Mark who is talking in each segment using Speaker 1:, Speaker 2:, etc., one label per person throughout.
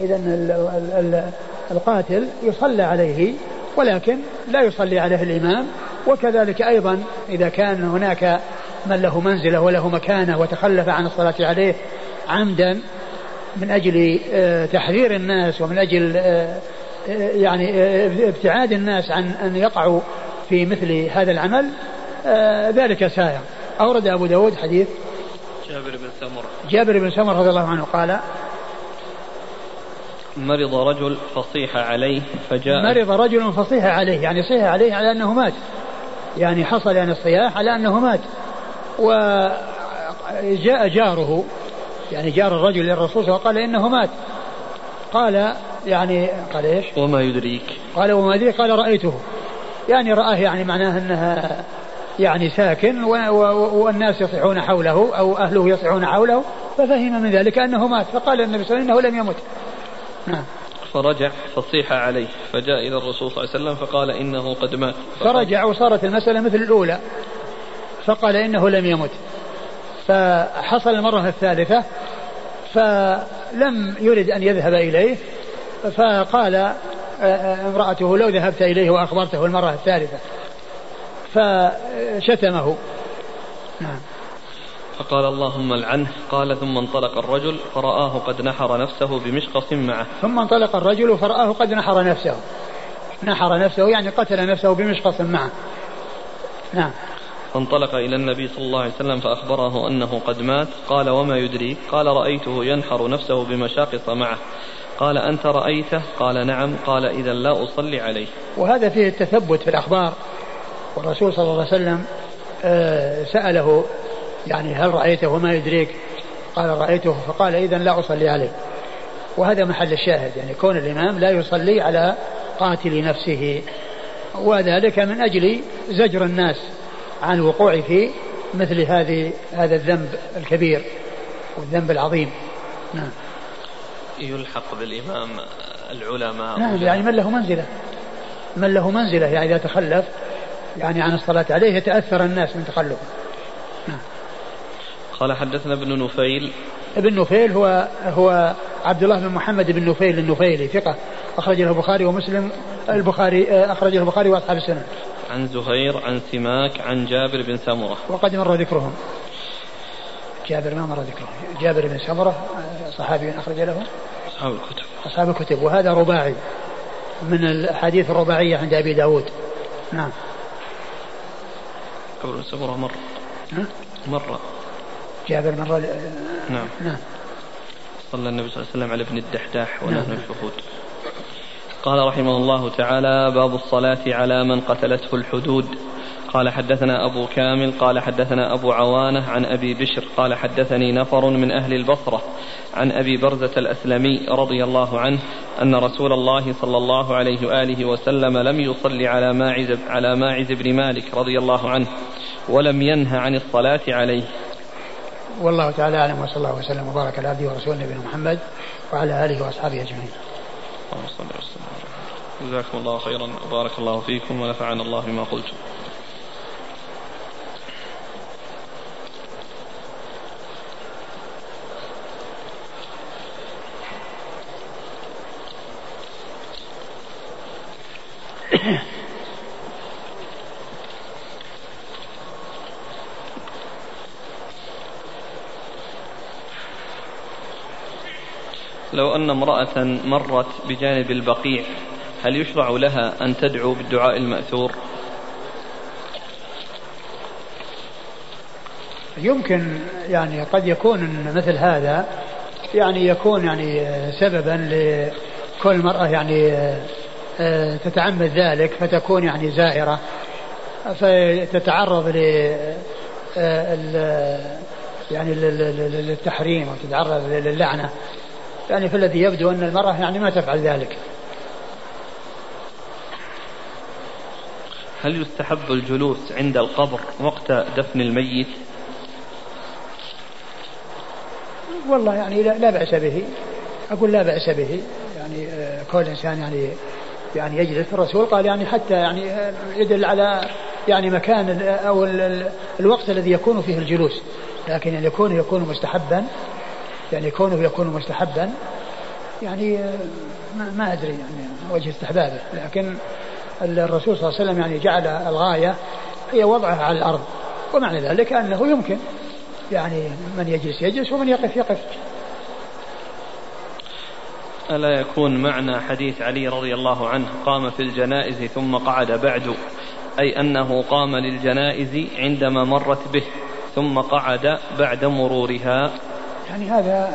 Speaker 1: إذا القاتل يصلى عليه ولكن لا يصلي عليه الإمام. وكذلك أيضا إذا كان هناك من له منزلة وله مكانة وتخلف عن الصلاة عليه عمدا من أجل آه، تحذير الناس ومن أجل آه، آه، يعني ابتعاد الناس عن أن يقعوا في مثل هذا العمل ذلك سائر أورد أبو داود حديث
Speaker 2: جابر بن سمرة.
Speaker 1: جابر بن سمرة رضي الله عنه قال
Speaker 2: مرض رجل فصيح عليه فجاء
Speaker 1: مرض رجل فصيح عليه يعني صيح عليه على أنه مات يعني حصل يعني الصياح على أنه مات وجاء جاره يعني جار الرجل للرسول صلى الله عليه وسلم وقال إنه مات قال يعني قال إيش؟
Speaker 2: وما يدريك؟
Speaker 1: قال وما يدريك؟ قال رأيته يعني رآه يعني معناه انها يعني ساكن والناس يصيحون حوله أو أهله يصيحون حوله ففهم من ذلك أنه مات فقال النبي صلى الله عليه وسلم إنه لم يمت.
Speaker 2: نعم. فرجع فصيح عليه فجاء إلى الرسول صلى الله عليه وسلم فقال إنه قد مات.
Speaker 1: فرجع وصارت المسألة مثل الأولى فقال إنه لم يمت. فحصل المرة الثالثة فلم يرد أن يذهب إليه فقال آه، آه، امرأته لو ذهبت إليه وأخبرته المرة الثالثة فشتمه
Speaker 2: نعم فقال اللهم العنه قال ثم انطلق الرجل فرآه قد نحر نفسه بمشقص معه.
Speaker 1: ثم انطلق الرجل فرآه قد نحر نفسه. نحر نفسه يعني قتل نفسه بمشقص معه. نعم.
Speaker 2: فانطلق إلى النبي صلى الله عليه وسلم فأخبره أنه قد مات. قال وما يدريك قال رأيته ينحر نفسه بمشاقص معه. قال أنت رأيته؟ قال نعم. قال إذا لا أصلي عليه.
Speaker 1: وهذا فيه التثبت في الأخبار. والرسول صلى الله عليه وسلم آه، سأله يعني هل رأيته وما يدريك؟ قال رأيته فقال إذا لا أصلي عليه. وهذا محل الشاهد يعني كون الإمام لا يصلي على قاتل نفسه. وذلك من أجل زجر الناس عن الوقوع في مثل هذه هذا الذنب الكبير والذنب العظيم. نعم.
Speaker 2: يلحق بالإمام العلماء.
Speaker 1: نعم يعني من له منزلة. من له منزلة يعني إذا تخلف يعني عن الصلاة عليه يتأثر الناس من تخلفه. نعم.
Speaker 2: قال حدثنا ابن نفيل.
Speaker 1: ابن نفيل هو هو عبد الله بن محمد بن نفيل النفيلي ثقة أخرج له البخاري ومسلم البخاري أخرج له البخاري وأصحاب السنة
Speaker 2: عن زهير عن سماك عن جابر بن سمرة.
Speaker 1: وقد مر ذكرهم. جابر ما مر ذكره. جابر بن سمرة صحابي أخرج له.
Speaker 2: أصحاب الكتب.
Speaker 1: أصحاب الكتب. وهذا رباعي. من الأحاديث الرباعية عند أبي داود. نعم.
Speaker 2: جابر بن سمرة مر. مر.
Speaker 1: جابر مر
Speaker 2: نعم. نعم. صلى النبي صلى الله عليه وسلم على ابن الدحداح ونحن نعم. الشهود. قال رحمه الله تعالى باب الصلاة على من قتلته الحدود. قال حدثنا أبو كامل قال حدثنا أبو عوانة عن أبي بشر قال حدثني نفر من أهل البصرة عن أبي برزة الأسلمي رضي الله عنه أن رسول الله صلى الله عليه وآله وسلم لم يصلي على ماعز على ماعز بن مالك رضي الله عنه ولم ينه عن الصلاة عليه.
Speaker 1: والله تعالى أعلم وصلى الله وسلم وبارك على عبده ورسوله نبينا محمد وعلى آله وأصحابه أجمعين. اللهم صل
Speaker 2: وسلم جزاكم الله خيرا وبارك الله فيكم ونفعنا الله بما قلتم. لو أن امرأة مرت بجانب البقيع هل يشرع لها أن تدعو بالدعاء المأثور؟
Speaker 1: يمكن يعني قد يكون مثل هذا يعني يكون يعني سببا لكل مرأة يعني آه، تتعمد ذلك فتكون يعني زائرة فتتعرض ل آه، يعني للتحريم وتتعرض للعنة. يعني في الذي يبدو أن المرأة يعني ما تفعل ذلك.
Speaker 2: هل يستحب الجلوس عند القبر وقت دفن الميت؟
Speaker 1: والله يعني لا, بأس به. أقول لا بأس به. يعني آه، كل إنسان يعني يعني يجلس. الرسول قال يعني حتى يعني آه، يدل على يعني مكان أو الوقت الذي يكون فيه الجلوس. لكن يعني يكون يكون مستحبا يعني كونه يكون مستحبا يعني ما, ما أدري يعني وجه استحبابه. لكن الرسول صلى الله عليه وسلم يعني جعل الغاية هي وضعها على الأرض. ومعنى ذلك أنه يمكن يعني من يجلس يجلس ومن يقف يقف.
Speaker 2: ألا يكون معنى حديث علي رضي الله عنه قام في الجنائز ثم قعد بعد؟ أي أنه قام للجنائز عندما مرت به ثم قعد بعد مرورها.
Speaker 1: يعني هذا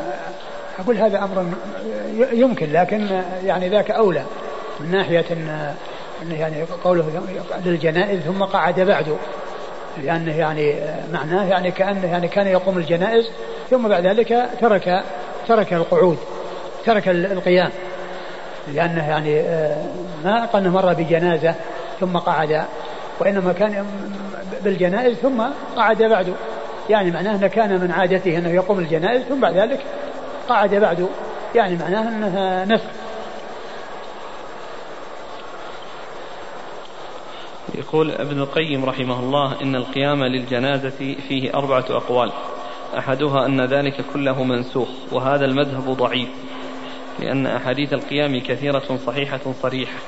Speaker 1: أقول هذا أمر يمكن لكن يعني ذاك أولى من ناحية أن يعني قوله للجنائز ثم قعد بعد لأنه يعني معناه يعني كأنه يعني كان يقوم الجنائز ثم بعد ذلك ترك ترك القعود ترك القيام لأنه يعني آه، ما قال مر بجنازة ثم قعد وإنما كان بالجنائز ثم قعد بعد. يعني معناه أنه كان من عادته أنه يقوم الجنائز ثم بعد ذلك قعد بعد يعني معناه أنها نسخ
Speaker 2: يقول ابن القيم رحمه الله إن القيام للجنازة فيه أربعة أقوال. أحدها أن ذلك كله منسوخ وهذا المذهب ضعيف لأن أحاديث القيام كثيرة صحيحة صريحة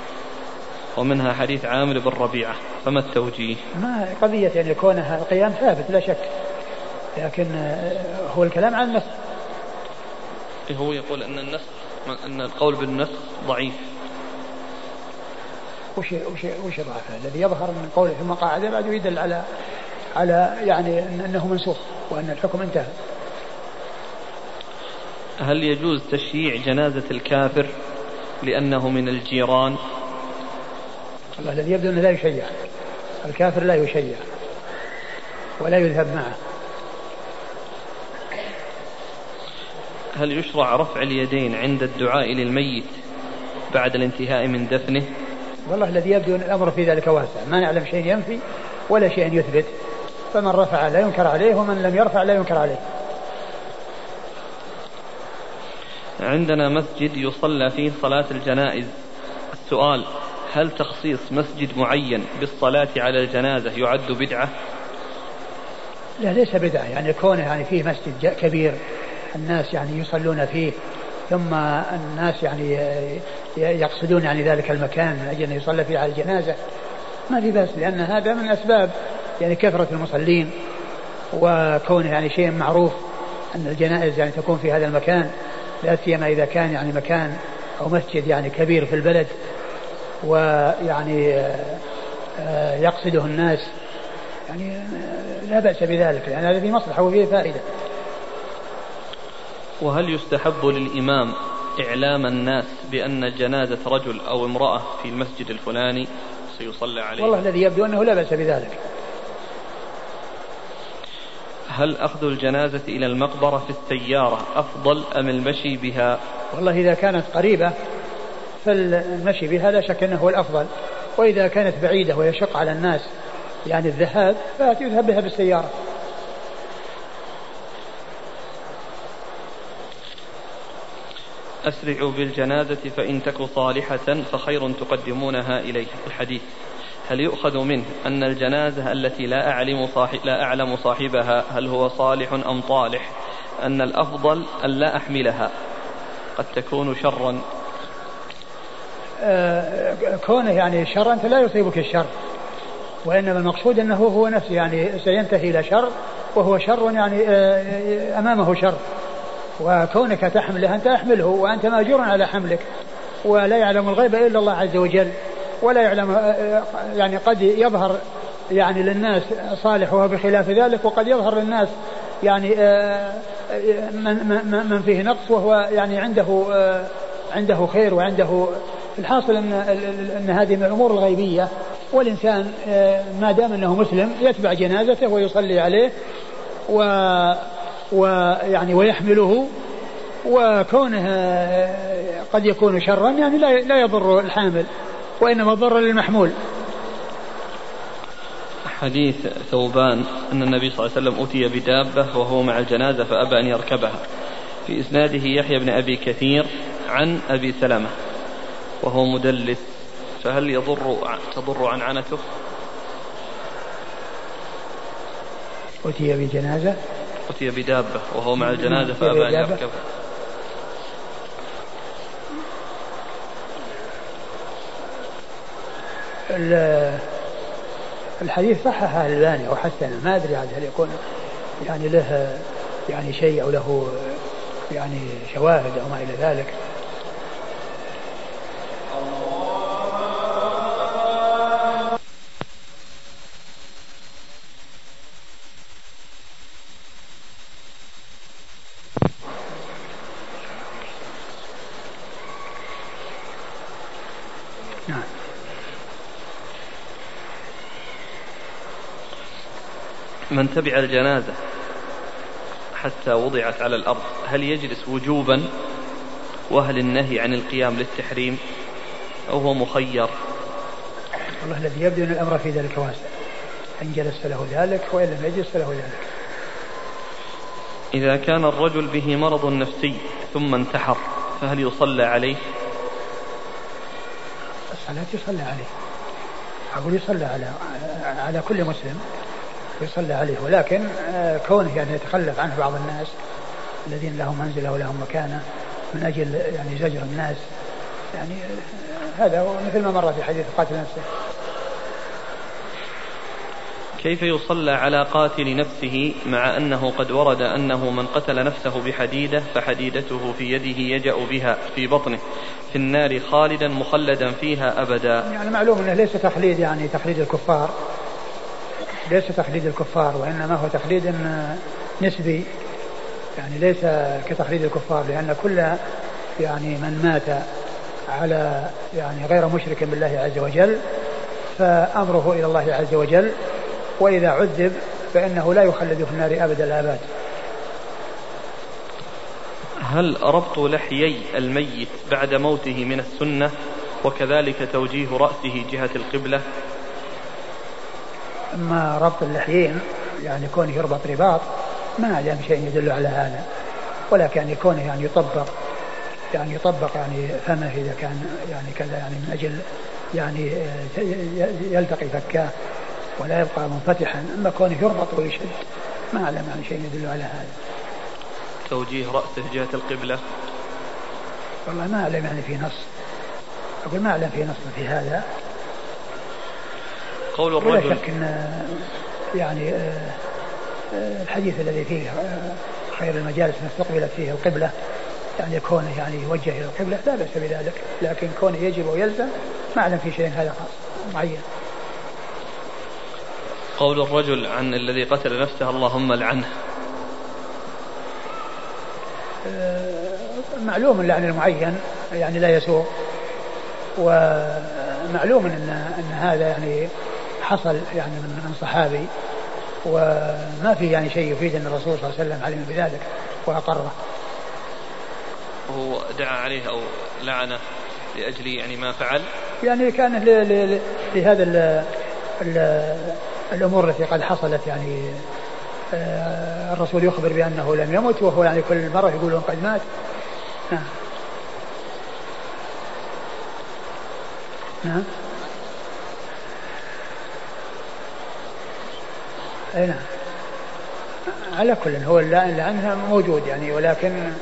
Speaker 2: ومنها حديث عامر بن ربيعة فما التوجيه؟
Speaker 1: ما قضية يعني كونها القيام ثابت لا شك. لكن هو الكلام عن النسخ
Speaker 2: هو يقول أن النسخ أن القول بالنسخ ضعيف
Speaker 1: وش وش وش ضعفه؟ الذي يظهر من قوله ثم قاعد بعد يدل على على يعني أنه منسوخ وأن الحكم انتهى.
Speaker 2: هل يجوز تشييع جنازة الكافر لأنه من الجيران؟
Speaker 1: الله الذي يبدو أنه لا يشيع الكافر لا يشيع ولا يذهب معه
Speaker 2: هل يشرع رفع اليدين عند الدعاء للميت بعد الانتهاء من دفنه؟
Speaker 1: والله الذي يبدو أن الأمر في ذلك واسع. ما نعلم شيء ينفي ولا شيء يثبت. فمن رفع لا ينكر عليه ومن لم يرفع لا ينكر عليه.
Speaker 2: عندنا مسجد يصلى فيه صلاة الجنائز. السؤال هل تخصيص مسجد معين بالصلاة على الجنازة يعد بدعة؟
Speaker 1: لا ليس بدعة. يعني كونه يعني فيه مسجد كبير الناس يعني يصلون فيه ثم الناس يعني يقصدون يعني ذلك المكان من أجل أن يصلى فيه على الجنازة. ما في بأس لأن هذا من اسباب يعني كثرة المصلين وكونه يعني شيء معروف أن الجنائز يعني تكون في هذا المكان لا سيما إذا كان يعني مكان أو مسجد يعني كبير في البلد ويعني آه، يقصده الناس. يعني آه، لا بأس بذلك لأن هذا فيه مصلحة وفيه فائدة.
Speaker 2: وهل يستحب للإمام إعلام الناس بأن جنازة رجل أو امرأة في المسجد الفلاني سيصلى عليه؟
Speaker 1: والله الذي يبدو أنه لا بأس بذلك.
Speaker 2: هل أخذ الجنازة إلى المقبرة في السيارة أفضل أم المشي بها؟
Speaker 1: والله إذا كانت قريبة فالمشي بها لا شك أنه هو الأفضل. وإذا كانت بعيدة ويشق على الناس يعني الذهاب فيذهب بها بالسيارة.
Speaker 2: أسرعوا بالجنازة فإن تك صالحة فخير تقدمونها إليه. الحديث هل يؤخذ منه أن الجنازة التي لا أعلم صاحب لا أعلم صاحبها هل هو صالح أم طالح أن الأفضل أن لا أحملها؟ قد تكون شرا.
Speaker 1: آه كونه يعني شر أنت لا يصيبك الشر وإنما المقصود أنه هو نفسه يعني سينتهي إلى شر وهو شر يعني آه أمامه شر. وكونك تحمله أنت أحمله وأنت مأجور على حملك. ولا يعلم الغيب إلا الله عز وجل. ولا يعلم يعني قد يظهر يعني للناس صالح وهو بخلاف ذلك وقد يظهر للناس يعني آه، من من فيه نقص وهو يعني عنده آه، عنده خير وعنده. الحاصل أن أن هذه من الأمور الغيبية. والإنسان آه، ما دام أنه مسلم يتبع جنازته ويصلي عليه. و ويعني ويحمله وكونه قد يكون شرا يعني لا لا يضر الحامل وإنما ضر للمحمول.
Speaker 2: حديث ثوبان أن النبي صلى الله عليه وسلم أتي بدابة وهو مع الجنازة فأبى أن يركبها. في إسناده يحيى بن أبي كثير عن أبي سلمة وهو مدلس فهل يضر تضر عنعنته؟
Speaker 1: أتي بجنازة
Speaker 2: أتي بدابة وهو مع الجنازة فأبى أن يركبها
Speaker 1: الحديث صحح الباني وحسن ما أدري عاد هل يكون يعني له يعني شيء أو له يعني شواهد أو ما إلى ذلك.
Speaker 2: من تبع الجنازة حتى وضعت على الأرض هل يجلس وجوبا؟ وهل النهي عن القيام للتحريم؟ أو هو مخير.
Speaker 1: والله الذي يبدو أن الأمر في ذلك واسع إن جلس فله ذلك وإن لم يجلس فله ذلك.
Speaker 2: إذا كان الرجل به مرض نفسي ثم انتحر فهل يصلى عليه؟
Speaker 1: الصلاة يصلى عليه. أقول يصلى على على كل مسلم. يصلى عليه. ولكن آه، كونه يعني يتخلف عنه بعض الناس الذين لهم منزلة ولهم مكانة من أجل يعني زجر الناس يعني آه، هذا مثل ما مر في حديث قاتل نفسه.
Speaker 2: كيف يصلى على قاتل نفسه مع أنه قد ورد أنه من قتل نفسه بحديدة فحديدته في يده يجأ بها في بطنه في النار خالدا مخلدا فيها أبدا.
Speaker 1: يعني معلوم إنه ليس تخليد يعني تخليد الكفار. ليس تخليد الكفار وإنما هو تخليد نسبي. يعني ليس كتخليد الكفار لأن كل يعني من مات على يعني غير مشرك بالله عز وجل فأمره إلى الله عز وجل وإذا عذب فإنه لا يخلد في النار أبد الآباد.
Speaker 2: هل ربط لحيي الميت بعد موته من السنة وكذلك توجيه رأسه جهة القبلة؟
Speaker 1: أما ربط اللحيين يعني كونه يربط رباط ما أعلم شيء يدل على هذا. ولكن يكون يعني يطبق يعني يطبق يعني فمه إذا كان يعني كذا يعني من أجل يعني يلتقي فكاه ولا يبقى منفتحا. أما كونه يربط ويشد ما أعلم يعني شيء يدل على هذا.
Speaker 2: توجيه رأسه جهة القبلة.
Speaker 1: والله ما أعلم يعني في نص أقول ما أعلم في نص في هذا.
Speaker 2: قول الرجل.
Speaker 1: ولا شك إن يعني آه، آه، الحديث الذي فيه آه، خير المجالس ما استقبلت فيه القبلة يعني كونه يعني يوجه إلى القبلة لا بأس بذلك. لكن كونه يجب ويلزم ما أعلم في شيء هذا خاص معين.
Speaker 2: قول الرجل عن الذي قتل نفسه اللهم لعنه
Speaker 1: معلوم اللعن المعين يعني لا يسوء ومعلوم إن إن هذا يعني حصل يعني من من صحابي وما في يعني شيء يفيد أن الرسول صلى الله عليه وسلم علم بذلك وأقره.
Speaker 2: وهو دعا عليه أو لعنه لأجل يعني ما فعل؟
Speaker 1: يعني كان لهذا الأمور التي قد حصلت يعني آه، الرسول يخبر بأنه لم يمت وهو يعني كل مرة يقول قد مات. نعم. نعم. أي نعم. على كل هو لأنها موجود يعني ولكن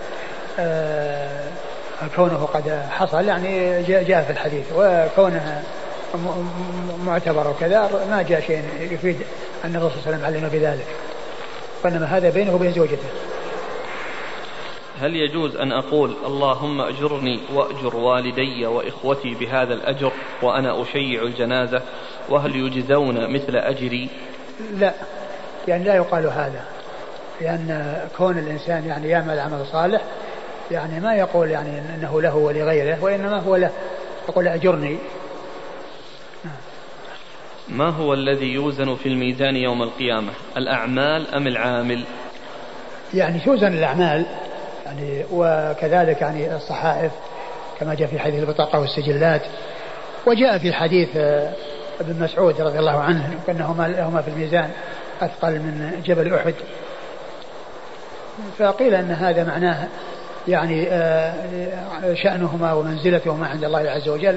Speaker 1: آه كونه قد حصل يعني جاء في الحديث وكونه معتبر وكذا ما جاء شيء يفيد أن الرسول صلى الله عليه وسلم علم بذلك. وإنما هذا بينه وبين زوجته.
Speaker 2: هل يجوز أن أقول اللهم أجرني وأجر والدي وإخوتي بهذا الأجر وأنا أشيع الجنازة؟ وهل يجزون مثل أجري؟
Speaker 1: لا. يعني لا يقال هذا لأن كون الإنسان يعني يعمل عمل صالح يعني ما يقول يعني أنه له ولغيره وإنما هو له يقول أجرني.
Speaker 2: ما هو الذي يوزن في الميزان يوم القيامة؟ الأعمال أم العامل؟
Speaker 1: يعني توزن الأعمال يعني وكذلك يعني الصحائف كما جاء في حديث البطاقة والسجلات. وجاء في حديث ابن مسعود رضي الله عنه أنهما هما في الميزان. أثقل من جبل أحد. فقيل أن هذا معناه يعني آه، شأنهما ومنزلتهما عند الله عز وجل.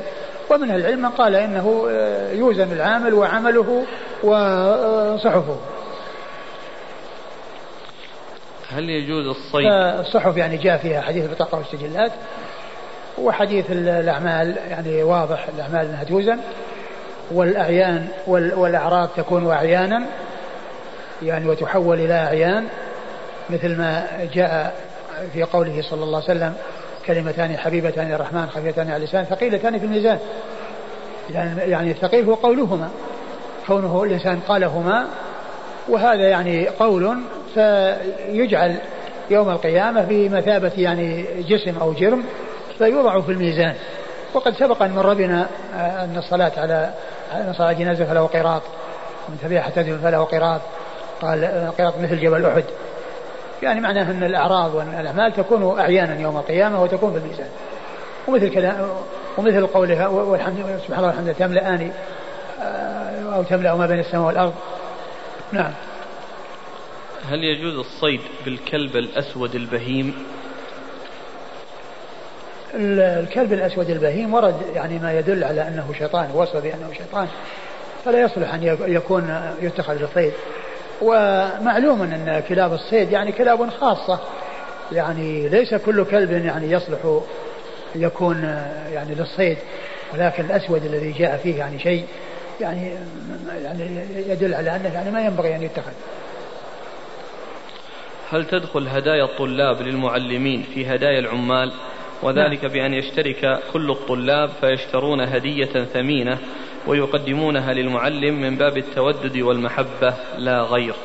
Speaker 1: ومن العلم من قال إنه آه، يوزن العامل وعمله وصحفه.
Speaker 2: هل يجوز الصيد؟
Speaker 1: الصحف يعني جاء فيها حديث البطاقة والسجلات وحديث الأعمال يعني واضح الأعمال أنها توزن والأعيان والأعراض تكون أعيانا. يعني وتحول إلى أعيان مثل ما جاء في قوله صلى الله عليه وسلم كلمتان حبيبتان الرحمن خفيفتان على اللسان ثقيلتان في الميزان. يعني يعني الثقيل هو قولهما كونه الإنسان قالهما وهذا يعني قول فيجعل يوم القيامة بمثابة يعني جسم أو جرم فيوضع في الميزان. وقد سبق أن مر بنا أن الصلاة على أن صلاة جنازة فله قراط ومن تبعها حتى فله قراط. قال قراط مثل جبل أحد. يعني معناه أن الأعراض والأعمال تكون أعيانا يوم القيامة وتكون في الميزان. ومثل كلام ومثل قولها والحمد سبحان الله والحمد تملأان أو تملأ ما بين السماء والأرض. نعم.
Speaker 2: هل يجوز الصيد بالكلب الأسود البهيم؟
Speaker 1: الكلب الأسود البهيم ورد يعني ما يدل على أنه شيطان وصف بأنه شيطان. فلا يصلح أن يكون يتخذ للصيد ومعلوم أن كلاب الصيد يعني كلاب خاصة. يعني ليس كل كلب يعني يصلح يكون يعني للصيد ولكن الأسود الذي جاء فيه يعني شيء يعني يعني يدل على أنه يعني ما ينبغي أن يتخذ.
Speaker 2: هل تدخل هدايا الطلاب للمعلمين في هدايا العمال؟ وذلك نعم. بأن يشترك كل الطلاب فيشترون هدية ثمينة ويقدمونها للمعلم من باب التودد والمحبة لا غير.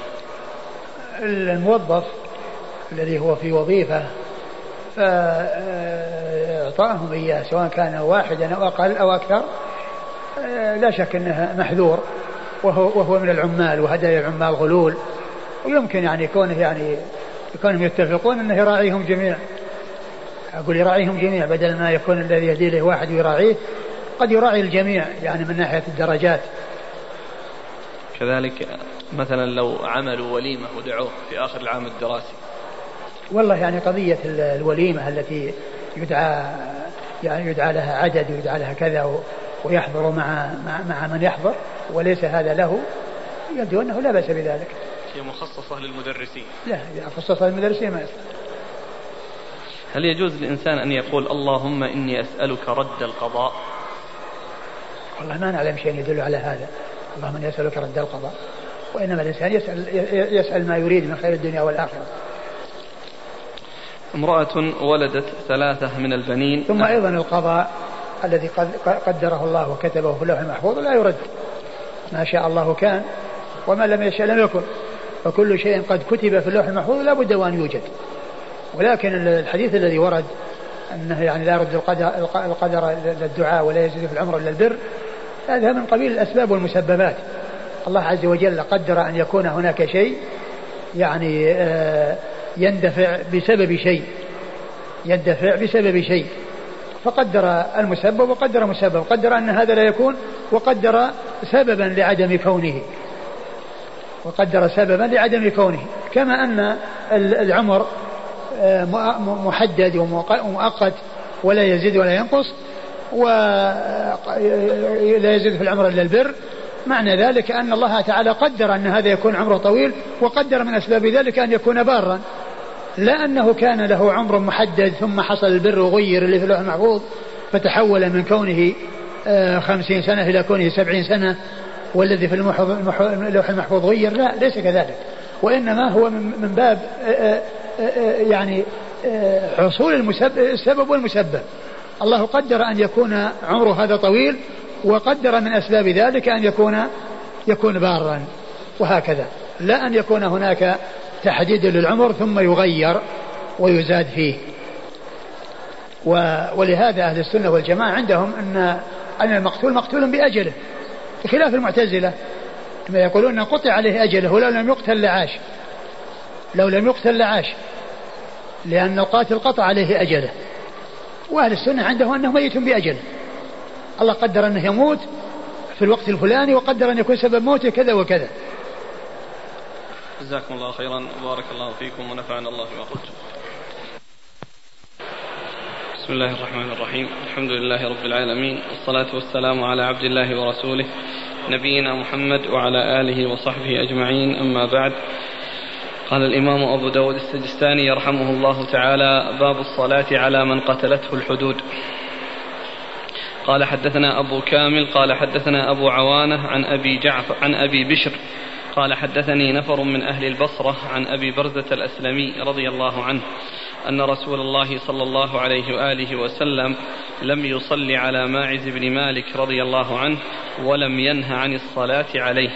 Speaker 1: الموظف الذي هو في وظيفة فإعطائهم إياه سواء كان واحدا أو أقل أو أكثر لا شك أنه محذور وهو, وهو من العمال وهدايا العمال غلول. ويمكن يعني كونه يعني يكونهم يتفقون أنه يراعيهم جميع أقول يراعيهم جميع بدل ما يكون الذي يهدي له واحد ويراعيه قد يراعي الجميع يعني من ناحية الدرجات.
Speaker 2: كذلك مثلا لو عملوا وليمة ودعوه في آخر العام الدراسي.
Speaker 1: والله يعني قضية الوليمة التي يدعى يعني يدعى لها عدد ويدعى لها كذا ويحضر مع مع, مع من يحضر وليس هذا له. يبدو أنه لا بأس بذلك.
Speaker 2: هي مخصصة للمدرسين.
Speaker 1: لا إذا خصصها للمدرسين ما يصلح
Speaker 2: هل يجوز للإنسان أن يقول اللهم إني أسألك رد القضاء؟
Speaker 1: والله ما نعلم شيء يدل على هذا. اللهم إني أسألك رد القضاء. وإنما الإنسان يسأل, يسأل ما يريد من خير الدنيا والآخرة.
Speaker 2: امرأة ولدت ثلاثة من البنين.
Speaker 1: ثم أيضا القضاء الذي قدره الله وكتبه في اللوح المحفوظ لا يرد. ما شاء الله كان وما لم يشاء لم يكن. فكل شيء قد كتب في اللوح المحفوظ لا بد وأن يوجد. ولكن الحديث الذي ورد أنه يعني لا يرد القدر, القدر للدعاء ولا يزيد في العمر إلا البر هذا من قبيل الأسباب والمسببات. الله عز وجل قدر أن يكون هناك شيء يعني آه، يندفع بسبب شيء يندفع بسبب شيء. فقدر المسبب وقدر مسبب قدر أن هذا لا يكون وقدر سببا لعدم كونه. وقدر سببا لعدم كونه. كما أن العمر آه، محدد ومؤقت ولا يزيد ولا ينقص. ولا يزيد في العمر إلا البر. معنى ذلك أن الله تعالى قدر أن هذا يكون عمره طويل وقدر من أسباب ذلك أن يكون بارا. لا أنه كان له عمر محدد ثم حصل البر وغير اللي في اللوح المحفوظ فتحول من كونه آه، خمسين سنة إلى كونه سبعين سنة والذي في اللوح المحفوظ غير. لا ليس كذلك. وإنما هو من باب آه، آه، يعني حصول السبب والمسبب. الله قدر أن يكون عمره هذا طويل وقدر من أسباب ذلك أن يكون يكون بارا وهكذا. لا أن يكون هناك تحديد للعمر ثم يغير ويزاد فيه. ولهذا أهل السنة والجماعة عندهم أن أن المقتول مقتول بأجله بخلاف المعتزلة. كما يقولون أن قطع عليه أجله ولو لم يقتل لعاش. لو لم يقتل لعاش لأن القاتل قطع عليه أجله. وأهل السنة عندهم أنه ميت بأجله الله قدر أنه يموت في الوقت الفلاني وقدر أن يكون سبب موته كذا وكذا.
Speaker 2: جزاكم الله خيرا وبارك الله فيكم ونفعنا الله بما قلتم بسم الله الرحمن الرحيم. الحمد لله رب العالمين. والصلاة والسلام على عبد الله ورسوله نبينا محمد وعلى آله وصحبه أجمعين. أما بعد قال الإمام أبو داود السجستاني يرحمه الله تعالى باب الصلاة على من قتلته الحدود. قال حدثنا أبو كامل قال حدثنا أبو عوانة عن أبي جعفر عن أبي بشر. قال حدثني نفر من أهل البصرة عن أبي برزة الأسلمي رضي الله عنه أن رسول الله صلى الله عليه وآله وسلم لم يصلي على ماعز بن مالك رضي الله عنه ولم ينه عن الصلاة عليه.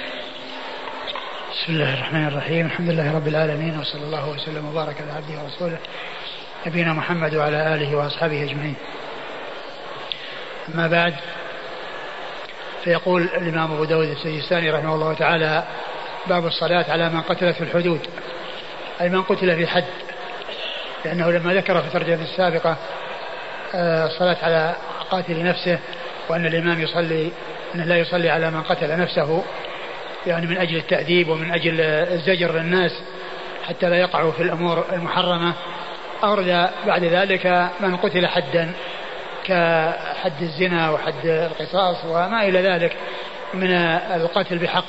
Speaker 1: بسم الله الرحمن الرحيم. الحمد لله رب العالمين وصلى الله وسلم وبارك على عبده ورسوله نبينا محمد وعلى آله وأصحابه أجمعين. أما بعد فيقول الإمام أبو داود السجستاني رحمه الله تعالى باب الصلاة على من قتل في الحدود أي من قتل في حد. لأنه لما ذكر في الترجمة السابقة آه، الصلاة على قاتل نفسه وأن الإمام يصلي أنه لا يصلي على من قتل نفسه يعني من أجل التأديب ومن أجل الزجر للناس حتى لا يقعوا في الأمور المحرمة. أورد بعد ذلك من قتل حدا كحد الزنا وحد القصاص وما إلى ذلك من القتل بحق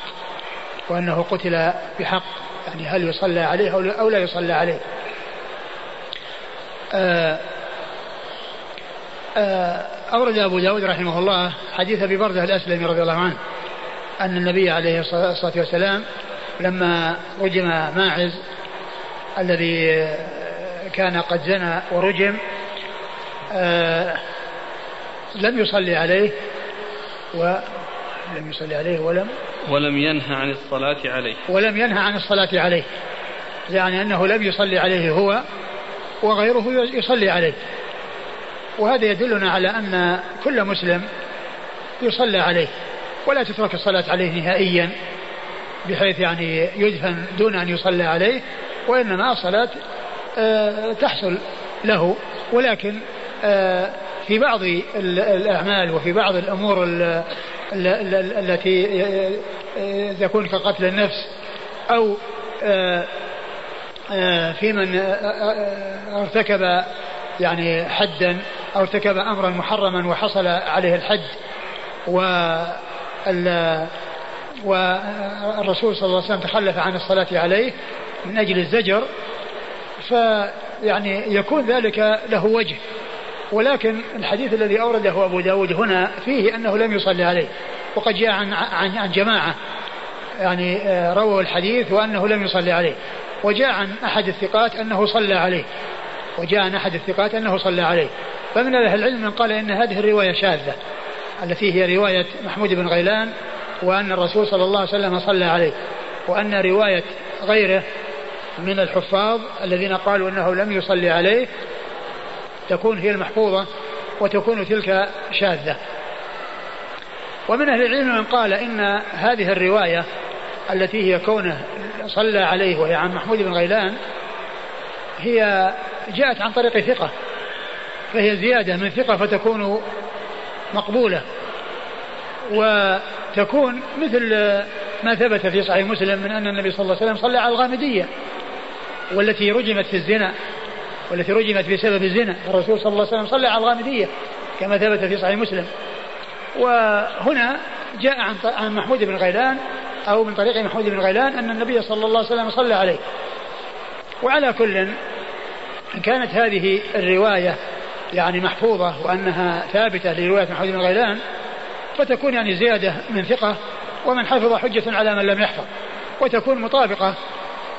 Speaker 1: وأنه قتل بحق. يعني هل يصلى عليه أو لا يصلى عليه. آه، آه، أورد أبو داود رحمه الله حديث أبي برزة الأسلمي رضي الله عنه. أن النبي عليه الصلاة والسلام لما رجم ماعز الذي كان قد زنى ورجم آه، لم يصلي عليه ولم يصلي عليه ولم
Speaker 2: ولم ينهى عن الصلاة عليه.
Speaker 1: ولم ينهى عن الصلاة عليه يعني أنه لم يصلي عليه هو وغيره يصلي عليه. وهذا يدلنا على أن كل مسلم يصلى عليه. ولا تترك الصلاة عليه نهائيا بحيث يعني يدفن دون أن يصلى عليه وإنما الصلاة آه، تحصل له. ولكن آه، في بعض الأعمال وفي بعض الأمور التي آه، تكون كقتل النفس أو في من ارتكب يعني حدا أو ارتكب أمرا محرما وحصل عليه الحد و والرسول صلى الله عليه وسلم تخلف عن الصلاة عليه من أجل الزجر فيعني يكون ذلك له وجه. ولكن الحديث الذي أورده أبو داود هنا فيه أنه لم يصلي عليه وقد جاء عن, عن, عن جماعة يعني آه، رووا الحديث وأنه لم يصلي عليه. وجاء عن أحد الثقات أنه صلى عليه. وجاء عن أحد الثقات أنه صلى عليه. فمن أهل العلم من قال إن هذه الرواية شاذة. التي هي رواية محمود بن غيلان وأن الرسول صلى الله عليه وسلم صلى عليه وأن رواية غيره من الحفاظ الذين قالوا أنه لم يصلي عليه تكون هي المحفوظة وتكون تلك شاذة. ومن أهل العلم من قال إن هذه الرواية التي هي كونه صلى عليه وهي عن محمود بن غيلان هي جاءت عن طريق ثقة فهي زيادة من ثقة فتكون مقبولة. وتكون مثل ما ثبت في صحيح مسلم من أن النبي صلى الله عليه وسلم صلى على الغامدية والتي رجمت في الزنا والتي رجمت بسبب الزنا. الرسول صلى الله عليه وسلم صلى على الغامدية كما ثبت في صحيح مسلم. وهنا جاء عن محمود بن غيلان أو من طريق محمود بن غيلان أن النبي صلى الله عليه وسلم صلى عليه. وعلى كل كانت هذه الرواية يعني محفوظة وأنها ثابتة لرواية محمود بن غيلان فتكون يعني زيادة من ثقة ومن حفظ حجة على من لم يحفظ وتكون مطابقة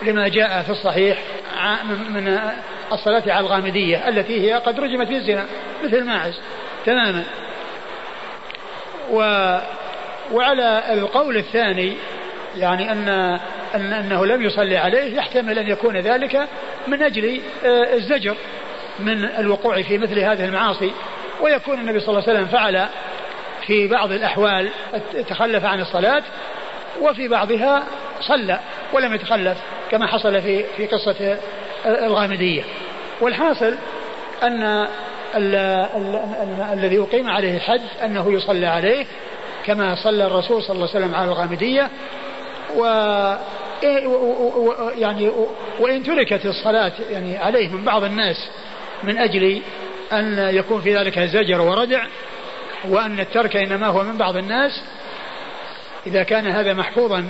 Speaker 1: لما جاء في الصحيح من الصلاة على الغامدية التي هي قد رجمت في الزنا مثل ماعز تماما. و وعلى القول الثاني يعني أن أن أنه لم يصلي عليه يحتمل أن يكون ذلك من أجل آه، الزجر. من الوقوع في مثل هذه المعاصي ويكون النبي صلى الله عليه وسلم فعل في بعض الأحوال تخلف عن الصلاة وفي بعضها صلى ولم يتخلف كما حصل في في قصة الغامدية. والحاصل أن ال ال ال الذي أقيم عليه الحد أنه يصلى عليه كما صلى الرسول صلى الله عليه وسلم على الغامدية. و يعني وإن تركت الصلاة يعني عليه من بعض الناس من أجل أن يكون في ذلك زجر وردع وأن الترك إنما هو من بعض الناس. إذا كان هذا محفوظا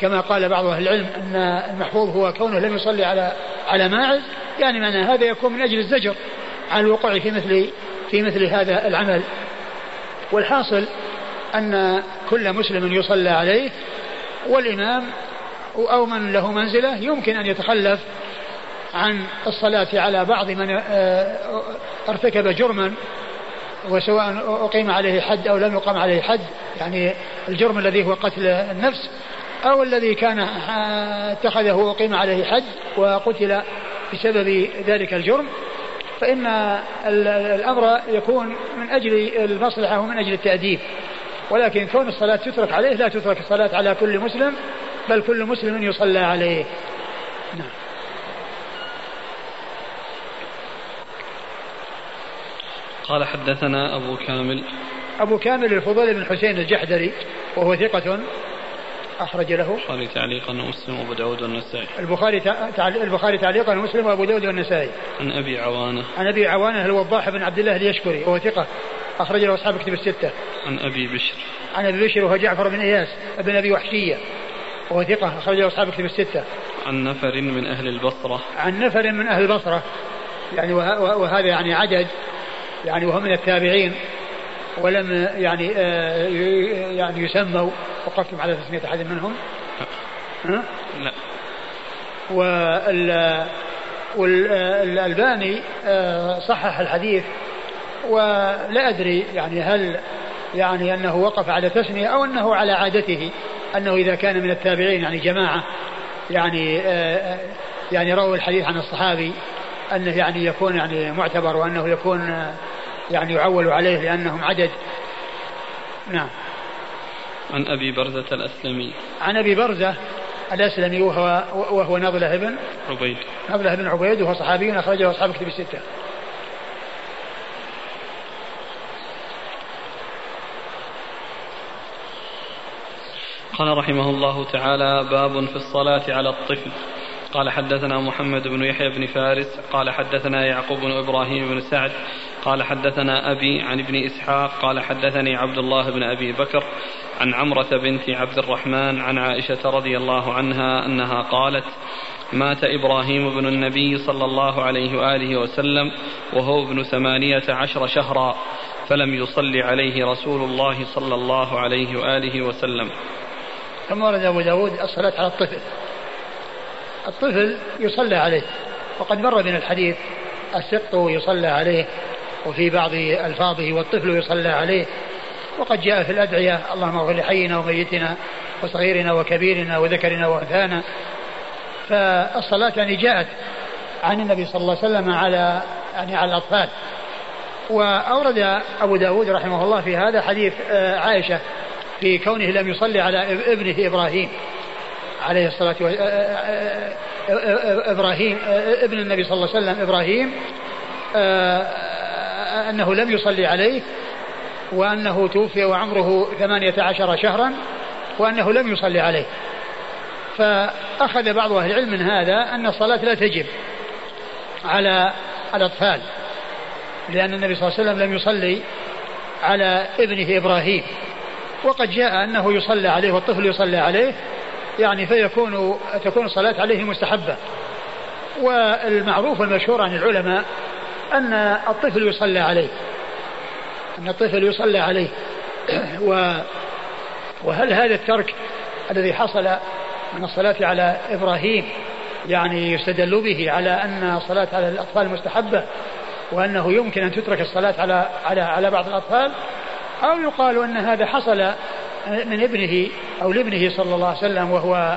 Speaker 1: كما قال بعض أهل العلم أن المحفوظ هو كونه لم يصلي على على ماعز يعني معنى هذا يكون من أجل الزجر عن الوقوع في مثل في مثل هذا العمل. والحاصل أن كل مسلم يصلى عليه والإمام أو من له منزلة يمكن أن يتخلف عن الصلاة على بعض من آه، ارتكب جرما وسواء أقيم عليه حد أو لم يقام عليه حد يعني الجرم الذي هو قتل النفس أو الذي كان آه، اتخذه وأقيم عليه حد وقتل بسبب ذلك الجرم. فإن الأمر يكون من أجل المصلحة ومن أجل التأديب. ولكن كون الصلاة تترك عليه لا تترك الصلاة على كل مسلم بل كل مسلم يصلى عليه.
Speaker 2: قال حدثنا أبو كامل.
Speaker 1: أبو كامل الفضيل بن حسين الجحدري وهو ثقة أخرج له.
Speaker 2: البخاري تعليقا ومسلم وأبو داود والنسائي.
Speaker 1: البخاري البخاري تعليقا ومسلم وأبو داود والنسائي.
Speaker 2: عن أبي عوانة.
Speaker 1: عن أبي عوانة الوضاح بن عبد الله اليشكري وهو ثقة أخرج له أصحاب كتب الستة.
Speaker 2: عن أبي بشر.
Speaker 1: عن أبي بشر وهو جعفر بن إياس بن أبي وحشية وهو ثقة أخرج له أصحاب كتب الستة.
Speaker 2: عن نفر من أهل البصرة.
Speaker 1: عن نفر من أهل البصرة يعني وهذا يعني عدد يعني وهم من التابعين ولم يعني آه يعني يسموا وقفتم على تسمية أحد منهم؟
Speaker 2: لا
Speaker 1: وال والألباني آه، صحح الحديث ولا أدري يعني هل يعني أنه وقف على تسمية أو أنه على عادته أنه إذا كان من التابعين يعني جماعة يعني آه، يعني رووا الحديث عن الصحابي أنه يعني يكون يعني معتبر وأنه يكون يعني يعول عليه لأنهم عدد. نعم.
Speaker 2: عن أبي برزة الأسلمي.
Speaker 1: عن أبي برزة الأسلمي وهو وهو نضلة بن
Speaker 2: عبيد.
Speaker 1: نضلة بن عبيد وهو صحابي أخرجه أصحاب كتب الستة.
Speaker 2: قال رحمه الله تعالى باب في الصلاة على الطفل. قال حدثنا محمد بن يحيى بن فارس قال حدثنا يعقوب بن إبراهيم بن سعد قال حدثنا أبي عن ابن إسحاق قال حدثني عبد الله بن أبي بكر عن عمرة بنت عبد الرحمن عن عائشة رضي الله عنها أنها قالت مات إبراهيم بن النبي صلى الله عليه وآله وسلم وهو ابن ثمانية عشر شهرا فلم يصل عليه رسول الله صلى الله عليه وآله وسلم.
Speaker 1: ثم ورد أبو داود الصلاة على الطفل. الطفل يصلى عليه. وقد مر من الحديث السقط يصلى عليه وفي بعض ألفاظه والطفل يصلى عليه. وقد جاء في الأدعية اللهم اغفر لحينا وميتنا وصغيرنا وكبيرنا وذكرنا وأنثانا. فالصلاة يعني جاءت عن النبي صلى الله عليه وسلم على يعني على الأطفال. وأورد أبو داود رحمه الله في هذا حديث آه، عائشة في كونه لم يصلي على ابنة إبراهيم. عليه الصلاة والسلام إبراهيم ابن النبي صلى الله عليه وسلم إبراهيم أنه لم يصلي عليه وأنه توفي وعمره ثمانية عشر شهرا وأنه لم يصلي عليه. فأخذ بعض أهل العلم من هذا أن الصلاة لا تجب على الأطفال لأن النبي صلى الله عليه وسلم لم يصلي على ابنه إبراهيم. وقد جاء أنه يصلى عليه والطفل يصلى عليه يعني فيكون تكون الصلاة عليه مستحبة. والمعروف والمشهور عن العلماء أن الطفل يصلى عليه. أن الطفل يصلى عليه. و وهل هذا الترك الذي حصل من الصلاة على إبراهيم يعني يستدل به على أن الصلاة على الأطفال مستحبة؟ وأنه يمكن أن تترك الصلاة على على على بعض الأطفال؟ أو يقال أن هذا حصل من ابنه أو لابنه صلى الله عليه وسلم وهو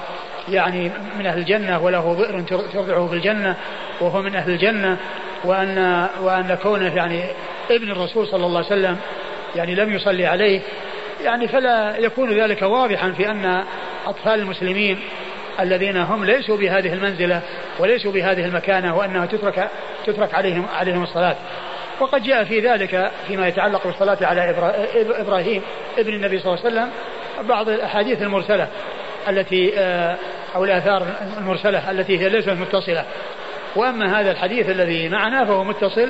Speaker 1: يعني من أهل الجنة وله بئر ترضعه في الجنة وهو من أهل الجنة وأن وأن كونه يعني ابن الرسول صلى الله عليه وسلم يعني لم يصلي عليه يعني فلا يكون ذلك واضحا في أن أطفال المسلمين الذين هم ليسوا بهذه المنزلة وليسوا بهذه المكانة وأنها تترك تترك عليهم عليهم الصلاة. وقد جاء في ذلك فيما يتعلق بالصلاة على إبراهيم ابن النبي صلى الله عليه وسلم بعض الأحاديث المرسلة التي آه، أو الآثار المرسلة التي هي ليست متصلة. وأما هذا الحديث الذي معنا فهو متصل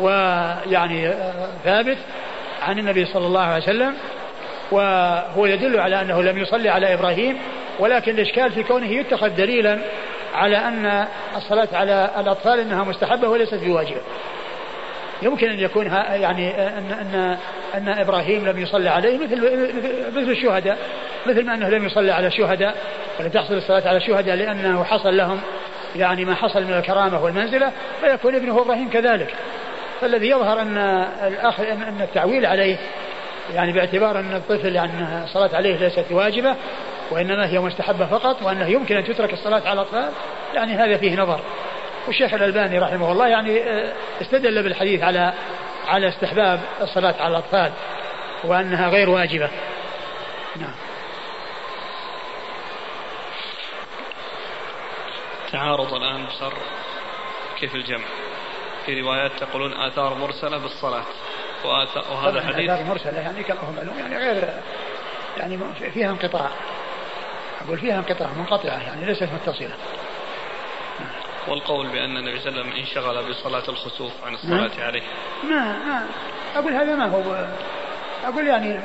Speaker 1: ويعني آه، ثابت عن النبي صلى الله عليه وسلم وهو يدل على أنه لم يصلي على إبراهيم ولكن الإشكال في كونه يتخذ دليلا على أن الصلاة على الأطفال أنها مستحبة وليست بواجبة. يمكن أن يكون يعني أن أن أن إبراهيم لم يصلى عليه مثل مثل الشهداء مثل ما أنه لم يصلى على الشهداء ولم تحصل الصلاة على الشهداء لأنه حصل لهم يعني ما حصل من الكرامة والمنزلة فيكون ابنه إبراهيم كذلك. فالذي يظهر أن الأخ أن التعويل عليه يعني باعتبار أن الطفل يعني الصلاة عليه ليست واجبة وإنما هي مستحبة فقط وأنه يمكن أن تترك الصلاة على الأطفال يعني هذا فيه نظر. والشيخ الألباني رحمه الله يعني آه، استدل بالحديث على على استحباب الصلاة على الأطفال وأنها غير واجبة. نعم.
Speaker 2: تعارض الآن صار كيف الجمع؟ في روايات تقولون آثار مرسلة بالصلاة وهذا حديث
Speaker 1: آثار مرسلة يعني كما هو معلوم يعني غير يعني فيها انقطاع. أقول فيها انقطاع منقطعة يعني ليست متصلة.
Speaker 2: والقول بأن النبي صلى الله عليه وسلم انشغل بصلاة الخسوف عن الصلاة
Speaker 1: نعم.
Speaker 2: عليه.
Speaker 1: ما ما أقول هذا ما هو أقول يعني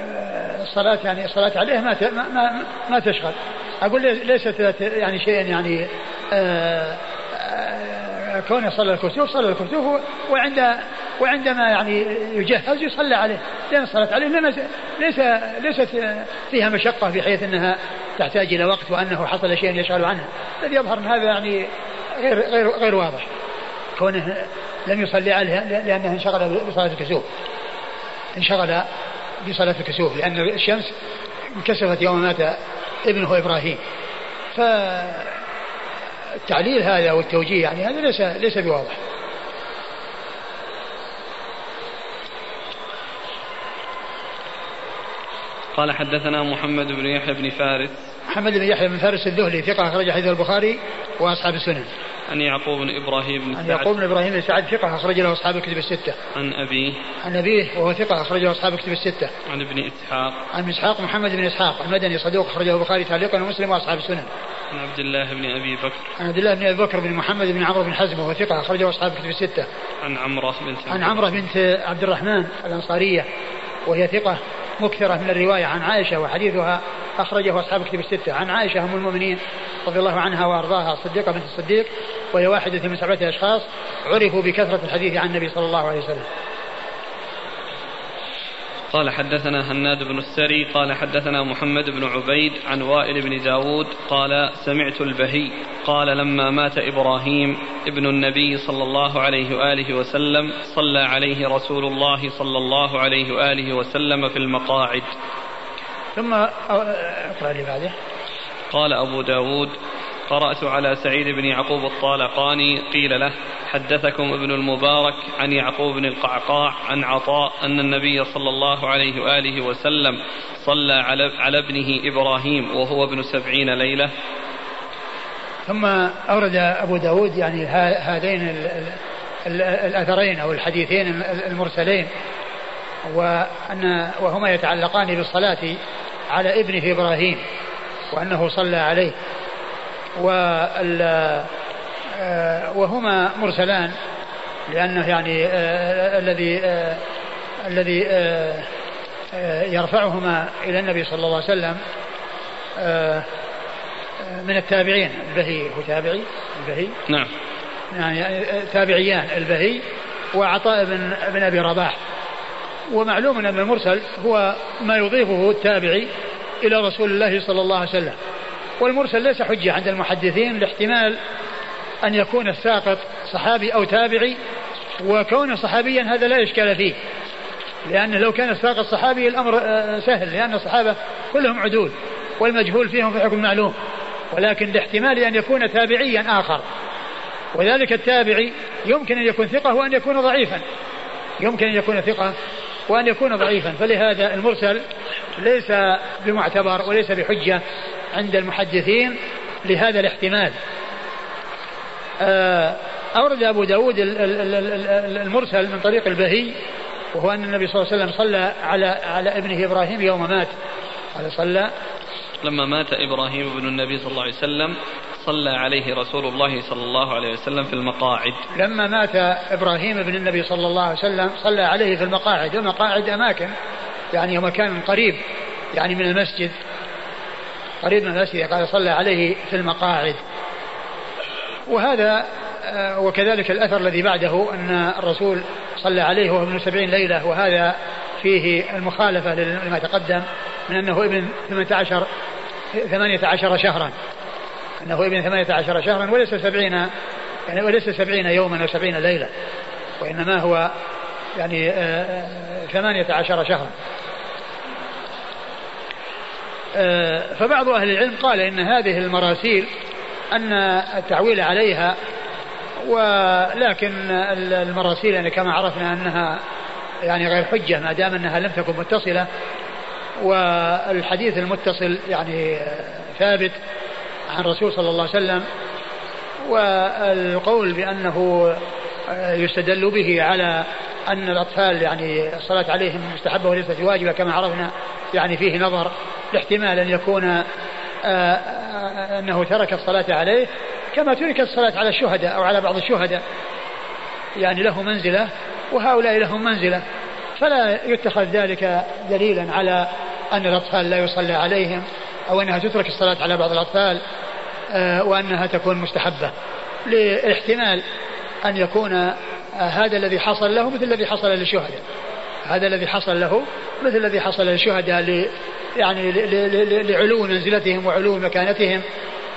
Speaker 1: الصلاة يعني الصلاة عليه ما ما ما تشغل. أقول ليست يعني شيء يعني آه، آه، كونه صلى الكسوف صلى الكسوف وعند وعندما يعني يجهز يصلى عليه. لأن الصلاة عليه ليس ليست فيها مشقة بحيث أنها تحتاج إلى وقت وأنه حصل شيء يشغل عنها. الذي يظهر أن هذا يعني غير غير غير واضح. كونه لم يصلي عليه لأنه انشغل بصلاة الكسوف. انشغل بصلاة الكسوف لأن الشمس انكسفت يوم مات ابنه إبراهيم. فالتعليل هذا والتوجيه يعني هذا ليس ليس بواضح.
Speaker 2: قال حدثنا محمد بن يحيى بن فارس.
Speaker 1: محمد بن يحيى بن فارس الذهلي ثقة أخرج حديث البخاري وأصحاب السنن.
Speaker 2: عن يعقوب بن إبراهيم بن
Speaker 1: سعد. عن يعقوب بن إبراهيم بن سعد ثقة أخرج له أصحاب الكتب الستة.
Speaker 2: عن أبيه.
Speaker 1: عن أبيه وهو ثقة أخرج له أصحاب الكتب الستة.
Speaker 2: عن ابن إسحاق.
Speaker 1: عن إسحاق محمد بن إسحاق المدني صدوق أخرجه البخاري تعليقا ومسلم وأصحاب السنن.
Speaker 2: عن عبد الله بن أبي بكر.
Speaker 1: عن عبد الله بن أبي بكر بن محمد بن عمرو بن حزم وهو ثقة أخرجه أصحاب الكتب الستة.
Speaker 2: عن عمرة بنت
Speaker 1: عن عمرة بنت عبد الرحمن الأنصارية وهي ثقة مكثرة من الرواية عن عائشة وحديثها أخرجه أصحاب كتب الستة. عن عائشة أم المؤمنين رضي الله عنها وأرضاها الصديقة بنت الصديق وهي واحدة من سبعة أشخاص عرفوا بكثرة الحديث عن النبي صلى الله عليه وسلم.
Speaker 2: قال حدثنا هناد بن السري قال حدثنا محمد بن عبيد عن وائل بن داود قال سمعت البهي. قال لما مات إبراهيم ابن النبي صلى الله عليه وآله وسلم صلى عليه رسول الله صلى الله عليه وآله وسلم في المقاعد.
Speaker 1: ثم أقرأ لي بعده.
Speaker 2: قال أبو داود قرأت على سعيد بن يعقوب الطالقاني قيل له حدثكم ابن المبارك عن يعقوب بن القعقاع عن عطاء أن النبي صلى الله عليه وآله وسلم صلى على, على ابنه إبراهيم وهو ابن سبعين ليلة.
Speaker 1: ثم أورد أبو داود يعني هذين الأثرين أو الحديثين المرسلين وأن وهما يتعلقان بالصلاة على ابنه إبراهيم وأنه صلى عليه. وهما مرسلان لأنه يعني آه، الذي آه، الذي يرفعهما إلى النبي صلى الله عليه وسلم من التابعين البهي هو تابعي البهي.
Speaker 2: نعم.
Speaker 1: يعني تابعيان البهي وعطاء بن بن أبي رباح. ومعلوم أن المرسل هو ما يضيفه التابعي إلى رسول الله صلى الله عليه وسلم. والمرسل ليس حجة عند المحدثين لاحتمال أن يكون الساقط صحابي أو تابعي وكونه صحابيا هذا لا إشكال فيه لأن لو كان الساقط صحابي الأمر آه، سهل لأن الصحابة كلهم عدول والمجهول فيهم في حكم معلوم ولكن لاحتمال أن يكون تابعيا آخر. وذلك التابعي يمكن أن يكون ثقة وأن يكون ضعيفا يمكن أن يكون ثقة وأن يكون ضعيفا. فلهذا المرسل ليس بمعتبر وليس بحجة عند المحدثين لهذا الاحتمال. آه، أورد أبو داود المرسل من طريق البهي وهو أن النبي صلى الله عليه وسلم صلى على على ابنه إبراهيم يوم مات. قال صلى.
Speaker 2: لما مات إبراهيم ابن النبي صلى الله عليه وسلم صلى عليه رسول الله صلى الله عليه وسلم في المقاعد.
Speaker 1: لما مات إبراهيم ابن النبي صلى الله عليه وسلم صلى عليه في المقاعد. المقاعد أماكن يعني مكان قريب يعني من المسجد. قريب من المسجد قال صلى عليه في المقاعد. وهذا آه، وكذلك الأثر الذي بعده أن الرسول صلى عليه وهو ابن سبعين ليلة وهذا فيه المخالفة لما تقدم من أنه ابن 18 18 شهرا. أنه ابن 18 شهرا وليس 70 يعني وليس 70 يوما أو 70 ليلة وإنما هو يعني آه، آه، ثمانية عشر شهرا. آه، فبعض أهل العلم قال إن هذه المراسيل أن التعويل عليها ولكن المراسيل يعني كما عرفنا أنها يعني غير حجة ما دام أنها لم تكن متصلة والحديث المتصل يعني ثابت عن الرسول صلى الله عليه وسلم والقول بأنه يستدل به على أن الأطفال يعني الصلاة عليهم مستحبة وليست واجبة كما عرفنا يعني فيه نظر. لاحتمال أن يكون آآ آه، آآ أنه ترك الصلاة عليه كما ترك الصلاة على الشهداء أو على بعض الشهداء. يعني له منزلة وهؤلاء لهم منزلة. فلا يتخذ ذلك دليلا على أن الأطفال لا يصلى عليهم أو أنها تترك الصلاة على بعض الأطفال آه، وأنها تكون مستحبة. لاحتمال أن يكون هذا الذي حصل له مثل الذي حصل للشهداء. هذا الذي حصل له مثل الذي حصل للشهداء يعني لعلو منزلتهم وعلو مكانتهم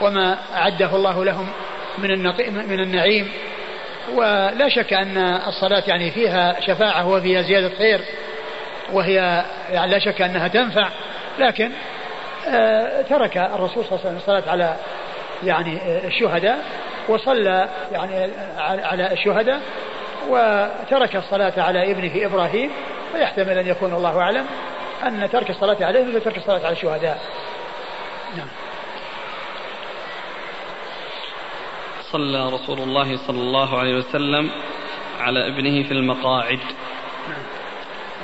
Speaker 1: وما أعده الله لهم من من النعيم. ولا شك أن الصلاة يعني فيها شفاعة وفيها زيادة خير وهي يعني لا شك أنها تنفع. لكن آه، ترك الرسول صلى الله عليه وسلم الصلاة على يعني الشهداء وصلى يعني على الشهداء وترك الصلاة على ابنه إبراهيم فيحتمل أن يكون الله أعلم. أن ترك الصلاة عليه مثل ترك الصلاة على الشهداء؟ نعم.
Speaker 2: صلى رسول الله صلى الله عليه وسلم على ابنه في المقاعد. نعم.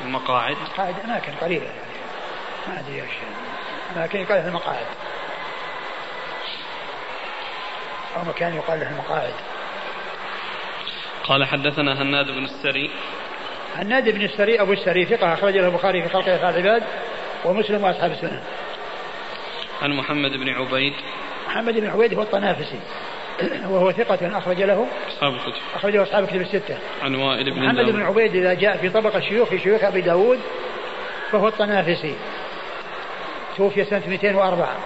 Speaker 2: المقاعد؟
Speaker 1: مقاعد أماكن قريبة يعني ما أدري إيش. أماكن يقال في المقاعد. أو مكان يقال له المقاعد.
Speaker 2: قال حدثنا هناد بن السري.
Speaker 1: هناد بن السري أبو السري ثقة أخرج له البخاري في خلق أفعال العباد ومسلم وأصحاب السنة.
Speaker 2: عن محمد بن عبيد.
Speaker 1: محمد بن عبيد هو الطنافسي وهو ثقة أخرج له
Speaker 2: أصحاب الكتب.
Speaker 1: أخرجه أصحاب الكتب الستة.
Speaker 2: عن وائل بن
Speaker 1: محمد بن عبيد إذا جاء في طبق الشيوخ في شيوخ أبي داود فهو الطنافسي. توفي سنة 204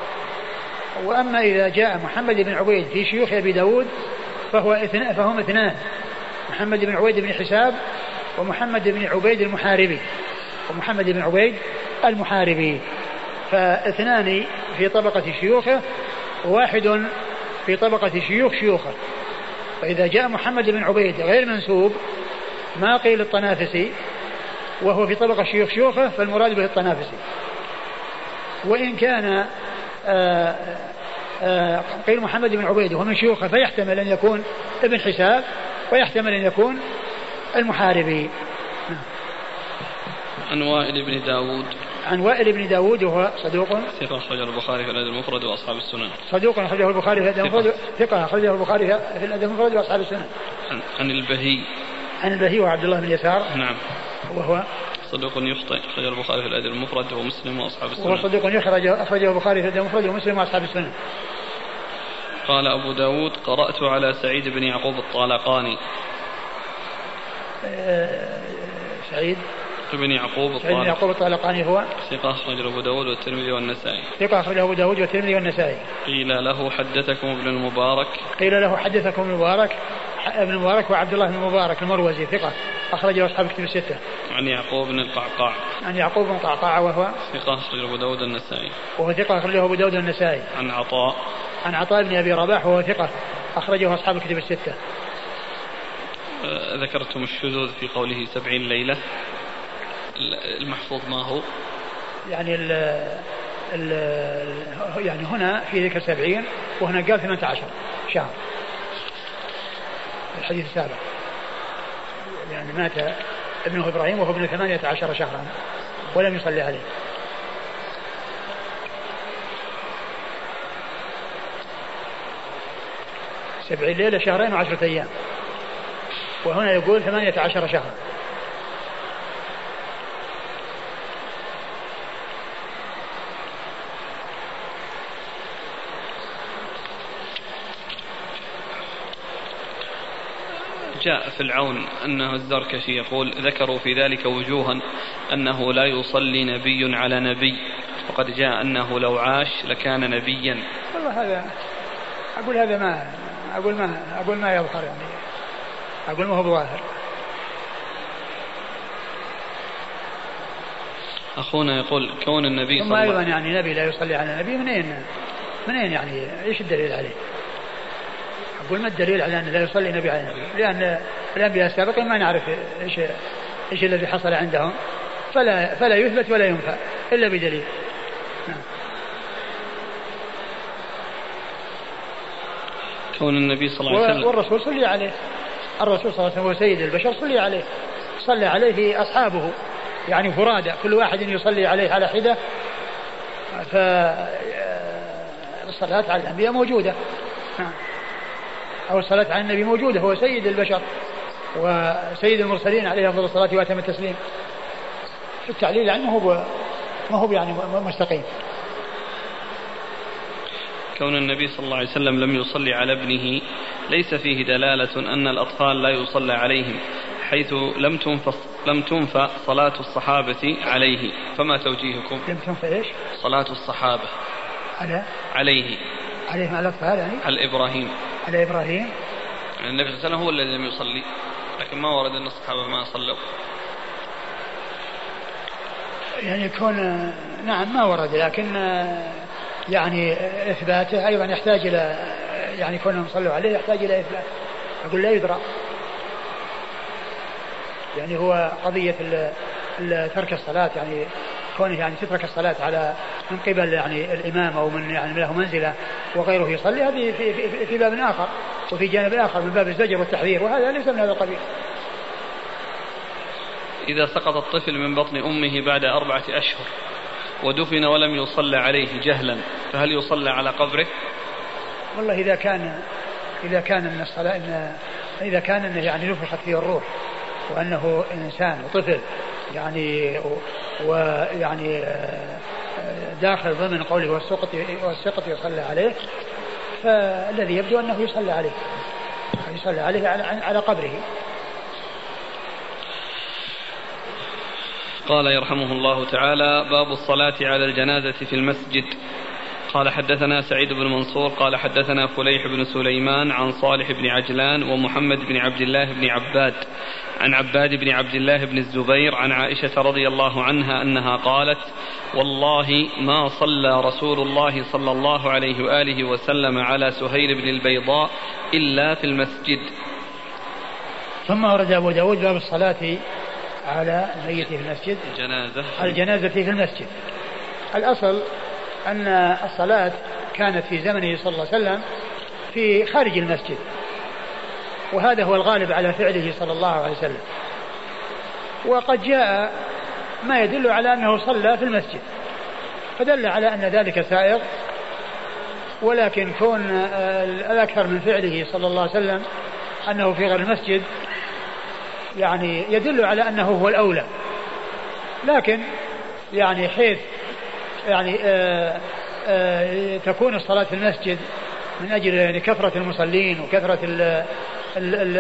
Speaker 1: وأما إذا جاء محمد بن عبيد في شيوخ أبي داود فهو اثنان فهم اثنان. محمد بن عبيد بن حساب ومحمد بن عبيد المحاربي. ومحمد بن عبيد المحاربي. فاثنان في طبقة شيوخه وواحد في طبقة شيوخ شيوخه. فإذا جاء محمد بن عبيد غير منسوب ما قيل الطنافسي وهو في طبقة شيوخ شيوخه فالمراد به الطنافسي. وإن كان آه، آه، قيل محمد بن عبيد وهو من شيوخه فيحتمل أن يكون ابن حساب ويحتمل أن يكون المحاربي
Speaker 2: عن وائل بن داود.
Speaker 1: عن وائل بن داود وهو صدوق.
Speaker 2: ثقة أخرجه البخاري في الأدب المفرد وأصحاب السنن.
Speaker 1: صدوق أخرجه البخاري في الأدب المفرد. ثقة أخرجه البخاري في الأدب المفرد وأصحاب السنن.
Speaker 2: عن, عن البهي.
Speaker 1: عن البهي وعبد الله بن يسار.
Speaker 2: نعم.
Speaker 1: وهو
Speaker 2: صدوق يخطئ أخرجه البخاري في الأدب المفرد ومسلم وأصحاب السنن.
Speaker 1: وهو صدوق يخرج أخرجه البخاري في الأدب المفرد ومسلم وأصحاب السنن.
Speaker 2: قال أبو داود قرأت على سعيد بن يعقوب الطالقاني.
Speaker 1: سعيد
Speaker 2: بن يعقوب
Speaker 1: سعيد بن يعقوب الطالقاني هو
Speaker 2: ثقة أخرجه أبو داود والترمذي والنسائي
Speaker 1: ثقة أخرجه أبو داود والترمذي والنسائي
Speaker 2: قيل له حدثكم ابن المبارك
Speaker 1: قيل له حدثكم ابن المبارك ابن المبارك وعبد الله بن المبارك المروزي ثقة أخرجه أصحاب الكتب الستة.
Speaker 2: عن يعقوب بن القعقاع.
Speaker 1: عن يعقوب بن القعقاع وهو
Speaker 2: ثقة أخرجه أبو داود النسائي.
Speaker 1: وهو ثقة أخرجه أبو داود النسائي.
Speaker 2: عن عطاء.
Speaker 1: عن عطاء بن أبي رباح وهو ثقة أخرجه أصحاب الكتب الستة.
Speaker 2: ذكرتم الشذوذ في قوله سبعين ليلة. المحفوظ ما هو؟
Speaker 1: يعني ال ال يعني هنا في ذكر سبعين وهنا قال 18 شهر. الحديث السابق يعني مات ابنه إبراهيم وهو ابن ثمانية عشر شهرا ولم يصلي عليه. سبعين ليلة شهرين وعشرة أيام. وهنا يقول ثمانية عشر شهرا
Speaker 2: جاء في العون أنه الزركشي يقول ذكروا في ذلك وجوها أنه لا يصلي نبي على نبي وقد جاء أنه لو عاش لكان نبيا.
Speaker 1: والله هذا أقول هذا ما أقول ما أقول ما يظهر يعني. أقول ما هو بظاهر.
Speaker 2: أخونا يقول كون النبي
Speaker 1: صلى الله عليه وسلم أيضا يعني نبي لا يصلي على النبي منين؟ منين يعني؟ إيش الدليل عليه؟ أقول ما الدليل على أن لا يصلي النبي على النبي لأن الأنبياء السابقين ما نعرف إيش إيش الذي حصل عندهم. فلا فلا يثبت ولا ينفى إلا بدليل.
Speaker 2: كون النبي صلى الله عليه وسلم
Speaker 1: والرسول صلي عليه. الرسول صلى الله عليه وسلم هو سيد البشر صلي عليه. صلى عليه أصحابه. يعني فرادى كل واحد يصلي عليه على حدة. فالصلاة على الأنبياء موجودة. أو الصلاة على النبي موجودة هو سيد البشر وسيد المرسلين عليه أفضل الصلاة وأتم التسليم. في التعليل ما هو ما هو يعني مستقيم.
Speaker 2: كون النبي صلى الله عليه وسلم لم يصلي على ابنه ليس فيه دلالة أن الأطفال لا يصلى عليهم حيث لم تنفى لم تنفى صلاة الصحابة عليه. فما توجيهكم؟
Speaker 1: لم تنفى إيش؟
Speaker 2: صلاة الصحابة.
Speaker 1: على؟
Speaker 2: عليه.
Speaker 1: عليه مع الأطفال يعني؟
Speaker 2: على إبراهيم.
Speaker 1: على إبراهيم
Speaker 2: النبي صلى الله عليه وسلم هو الذي لم يصلي لكن ما ورد أن الصحابة ما صلوا.
Speaker 1: يعني يكون نعم ما ورد لكن يعني إثباته أيضا يحتاج إلى يعني كونهم صلوا عليه يحتاج إلى إثبات. أقول لا يدرى. يعني هو قضية ترك الصلاة يعني كونه يعني تترك الصلاة على من قبل يعني الإمام أو من يعني له منزلة وغيره يصلي هذه في, في, في باب آخر وفي جانب آخر من باب الزجر والتحذير وهذا ليس من هذا القبيل.
Speaker 2: إذا سقط الطفل من بطن أمه بعد أربعة أشهر ودفن ولم يصلى عليه جهلا فهل يصلى على قبره؟
Speaker 1: والله إذا كان إذا كان من الصلاة إن إذا كان إنه يعني نفخت فيه الروح وأنه إنسان وطفل يعني ويعني آه، داخل ضمن قوله والسقط والسقط يصلى عليه فالذي يبدو أنه يصلى عليه يصلى عليه على قبره
Speaker 2: قال يرحمه الله تعالى باب الصلاة على الجنازة في المسجد. قال حدثنا سعيد بن منصور قال حدثنا فليح بن سليمان عن صالح بن عجلان ومحمد بن عبد الله بن عباد. عن عباد بن عبد الله بن الزبير عن عائشة رضي الله عنها أنها قالت والله ما صلى رسول الله صلى الله عليه وآله وسلم على سهيل بن البيضاء إلا في المسجد.
Speaker 1: ثم ورد أبو داود باب الصلاة على الميت في المسجد.
Speaker 2: الجنازة.
Speaker 1: الجنازة في المسجد. الأصل أن الصلاة كانت في زمنه صلى الله عليه وسلم في خارج المسجد. وهذا هو الغالب على فعله صلى الله عليه وسلم. وقد جاء ما يدل على أنه صلى في المسجد. فدل على أن ذلك سائغ. ولكن كون الأكثر من فعله صلى الله عليه وسلم أنه في غير المسجد يعني يدل على أنه هو الأولى. لكن يعني حيث يعني آآ آآ تكون الصلاة في المسجد من أجل يعني كثرة المصلين وكثرة ال ال ال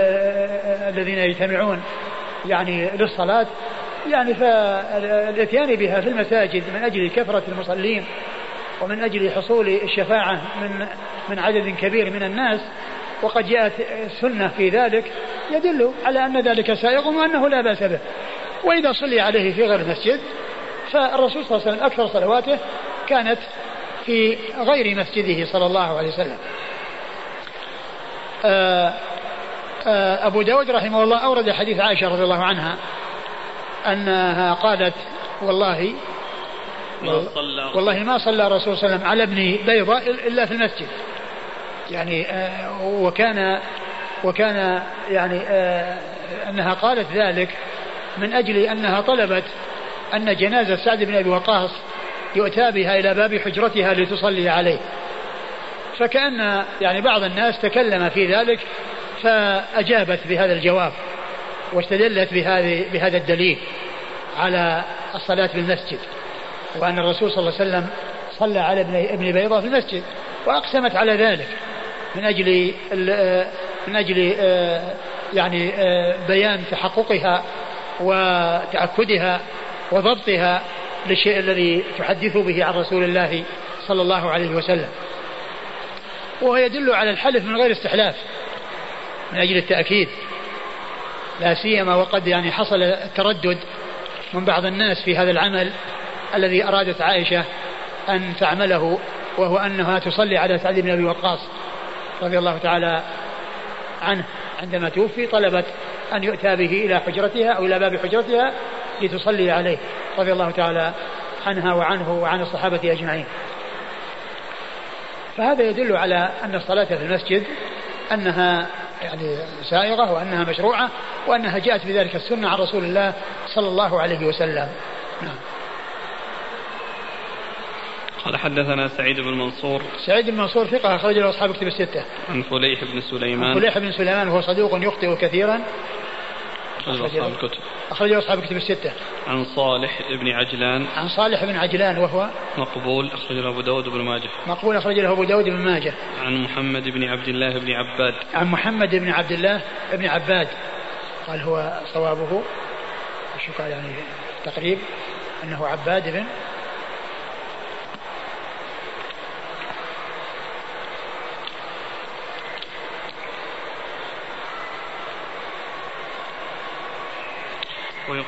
Speaker 1: الذين يجتمعون يعني للصلاة يعني فالإتيان بها في المساجد من أجل كثرة المصلين ومن أجل حصول الشفاعة من من عدد كبير من الناس وقد جاءت السنة في ذلك يدل على أن ذلك سائغ وأنه لا بأس به. وإذا صلي عليه في غير المسجد فالرسول صلى الله عليه وسلم أكثر صلواته كانت في غير مسجده صلى الله عليه وسلم. آه، آه، أبو داود رحمه الله أورد حديث عائشة رضي الله عنها أنها قالت والله
Speaker 2: ما صلى
Speaker 1: والله ما صلى الرسول صلى الله عليه وسلم على ابن بيضة إلا في المسجد. يعني آه، وكان وكان يعني أنها قالت ذلك من أجل أنها طلبت أن جنازة سعد بن أبي وقاص يؤتى بها إلى باب حجرتها لتصلي عليه. فكأن يعني بعض الناس تكلم في ذلك فأجابت بهذا الجواب واستدلت بهذه بهذا الدليل على الصلاة في المسجد وأن الرسول صلى الله عليه وسلم صلى على ابن ابن بيضة في المسجد وأقسمت على ذلك. من أجل من أجل يعني آه، بيان تحققها وتأكدها وضبطها للشيء الذي تحدث به عن رسول الله صلى الله عليه وسلم. وهو يدل على الحلف من غير استحلاف من أجل التأكيد. لا سيما وقد يعني حصل التردد من بعض الناس في هذا العمل الذي أرادت عائشة أن تعمله وهو أنها تصلي على سعد بن أبي وقاص. رضي الله تعالى عنه عندما توفي طلبت أن يؤتى به إلى حجرتها أو إلى باب حجرتها لتصلي عليه رضي الله تعالى عنها وعنه وعن الصحابة أجمعين. فهذا يدل على أن الصلاة في المسجد أنها يعني سائغة وأنها مشروعة وأنها جاءت بذلك السنة عن رسول الله صلى الله عليه وسلم. نعم.
Speaker 2: قال حدثنا سعيد بن منصور
Speaker 1: سعيد بن منصور ثقة أخرج له أصحاب كتب الستة
Speaker 2: عن فليح بن سليمان
Speaker 1: عن فليح بن سليمان وهو صدوق يخطئ كثيرا
Speaker 2: أخرج أصحاب الكتب
Speaker 1: أصحاب الكتب الستة.
Speaker 2: عن صالح بن عجلان.
Speaker 1: عن صالح بن عجلان وهو
Speaker 2: مقبول أخرج له أبو داود بن ماجه.
Speaker 1: مقبول أخرج له أبو داود بن ماجه.
Speaker 2: عن محمد بن عبد الله بن عباد.
Speaker 1: عن محمد بن عبد الله بن عباد. قال هو صوابه شو قال يعني تقريب أنه عباد بن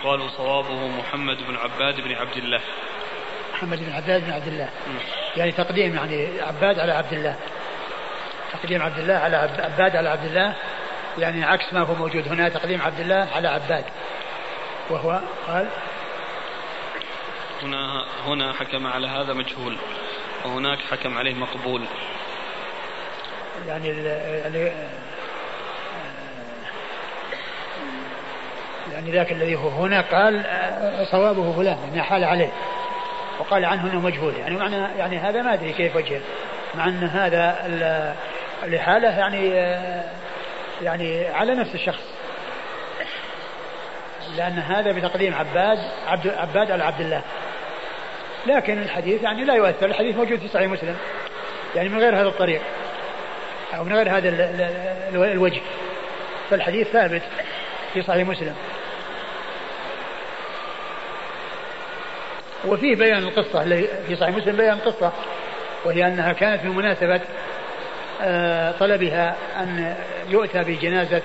Speaker 2: ويقال صوابه محمد بن عباد بن عبد الله.
Speaker 1: محمد بن عباد بن عبد الله. يعني تقديم يعني عباد على عبد الله. تقديم عبد الله على عباد على عبد الله. يعني عكس ما هو موجود هنا تقديم عبد الله على عباد. وهو قال
Speaker 2: هنا هنا حكم على هذا مجهول وهناك حكم عليه مقبول.
Speaker 1: يعني يعني يعني ذاك الذي هو هنا قال آه، صوابه فلان يعني حال عليه. وقال عنه إنه مجهول يعني معنى يعني هذا ما أدري كيف وجهه. مع أن هذا لحالة يعني آه، يعني على نفس الشخص. لأن هذا بتقديم عباد عبد عباد على عبد الله. لكن الحديث يعني لا يؤثر الحديث موجود في صحيح مسلم. يعني من غير هذا الطريق. أو من غير هذا الوجه. فالحديث ثابت في صحيح مسلم. وفيه بيان القصة في صحيح مسلم بيان القصة وهي أنها كانت في مناسبة آه، طلبها أن يؤتى بجنازة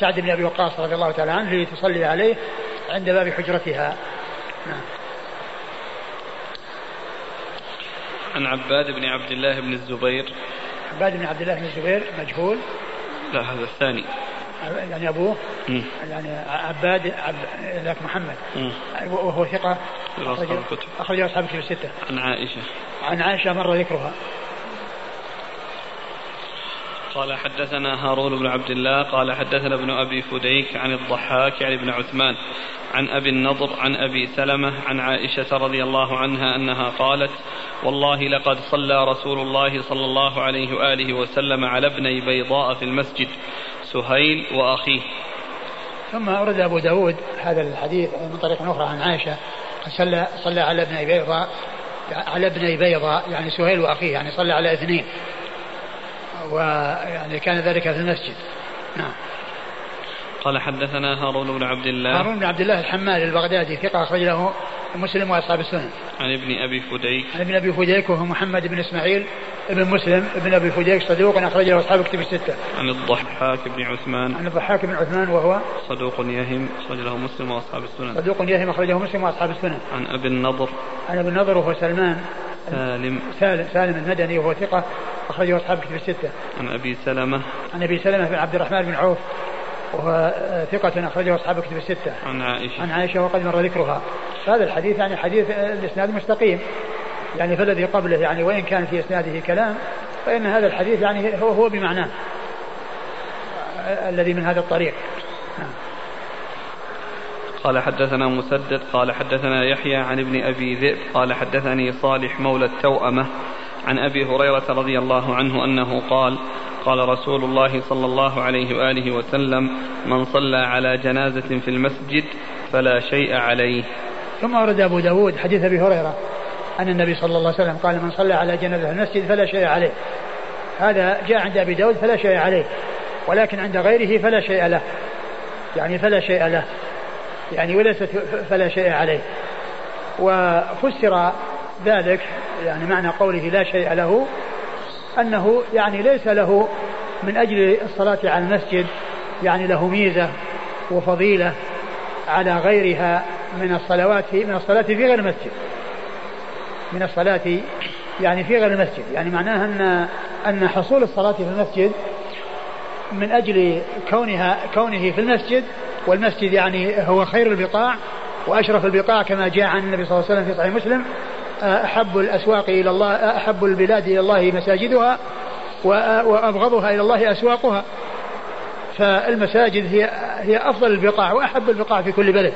Speaker 1: سعد بن أبي وقاص رضي الله تعالى عنه لتصلي عليه عند باب حجرتها. نعم.
Speaker 2: عن عباد بن عبد الله بن الزبير.
Speaker 1: عباد بن عبد الله بن الزبير مجهول.
Speaker 2: لا هذا الثاني.
Speaker 1: يعني أبوه مم. يعني عباد عب... ذاك محمد. مم. وهو ثقة أخرج أصحاب الكتب. الستة.
Speaker 2: عن عائشة.
Speaker 1: عن عائشة مر ذكرها.
Speaker 2: قال حدثنا هارون بن عبد الله قال حدثنا ابن أبي فديك عن الضحاك يعني ابن عثمان عن أبي النضر عن أبي سلمة عن عائشة رضي الله عنها أنها قالت والله لقد صلى رسول الله صلى الله عليه وآله وسلم على ابني بيضاء في المسجد سهيل وأخيه.
Speaker 1: ثم أورد أبو داود هذا الحديث من طريق أخرى عن عائشة صلى صلى على ابني بيضاء على ابني بيضاء يعني سهيل وأخيه يعني صلى على اثنين. ويعني كان ذلك في المسجد. نعم.
Speaker 2: قال حدثنا هارون بن عبد الله.
Speaker 1: هارون بن عبد الله الحمال البغدادي ثقة أخرج له مسلم وأصحاب السنن
Speaker 2: عن ابن أبي فديك.
Speaker 1: عن ابن أبي فديك وهو محمد بن إسماعيل ابن مسلم ابن أبي فديك صدوق أخرج له أصحاب كتب الستة.
Speaker 2: عن الضحاك بن عثمان.
Speaker 1: عن الضحاك بن عثمان وهو
Speaker 2: صدوق يهم أخرج له مسلم وأصحاب السنن
Speaker 1: صدوق يهم أخرجه مسلم وأصحاب السنن
Speaker 2: عن أبي النضر.
Speaker 1: عن أبي النضر وهو سلمان.
Speaker 2: سالم.
Speaker 1: سالم سالم المدني وهو ثقة أخرجه أصحاب كتب الستة.
Speaker 2: عن أبي سلمة.
Speaker 1: عن أبي سلمة بن عبد الرحمن بن عوف. وهو ثقة أخرجه أصحاب كتب الستة.
Speaker 2: عن عائشة.
Speaker 1: عن عائشة وقد مر ذكرها. هذا الحديث يعني حديث الإسناد مستقيم. يعني فالذي قبله يعني وإن كان في إسناده كلام فإن هذا الحديث يعني هو هو بمعناه الذي من هذا الطريق. نعم.
Speaker 2: قال حدثنا مسدد قال حدثنا يحيى عن ابن أبي ذئب قال حدثني صالح مولى التوأمة عن أبي هريرة رضي الله عنه أنه قال قال رسول الله صلى الله عليه وآله وسلم من صلى على جنازة في المسجد فلا شيء عليه.
Speaker 1: ثم ورد أبو داود حديث أبي هريرة أن النبي صلى الله عليه وسلم قال من صلى على جنازة في المسجد فلا شيء عليه. هذا جاء عند أبي داود فلا شيء عليه ولكن عند غيره فلا شيء له. يعني فلا شيء له. يعني وليست فلا شيء عليه. وفسر ذلك يعني معنى قوله لا شيء له أنه يعني ليس له من أجل الصلاة على المسجد يعني له ميزة وفضيلة على غيرها من الصلوات من الصلاة في غير المسجد. من الصلاة يعني في غير المسجد يعني معناها أن أن حصول الصلاة في المسجد من أجل كونها كونه في المسجد والمسجد يعني هو خير البقاع وأشرف البقاع كما جاء عن النبي صلى الله عليه وسلم في صحيح مسلم. أحب الأسواق إلى الله أحب البلاد إلى الله مساجدها وأبغضها إلى الله أسواقها. فالمساجد هي هي أفضل البقاع وأحب البقاع في كل بلد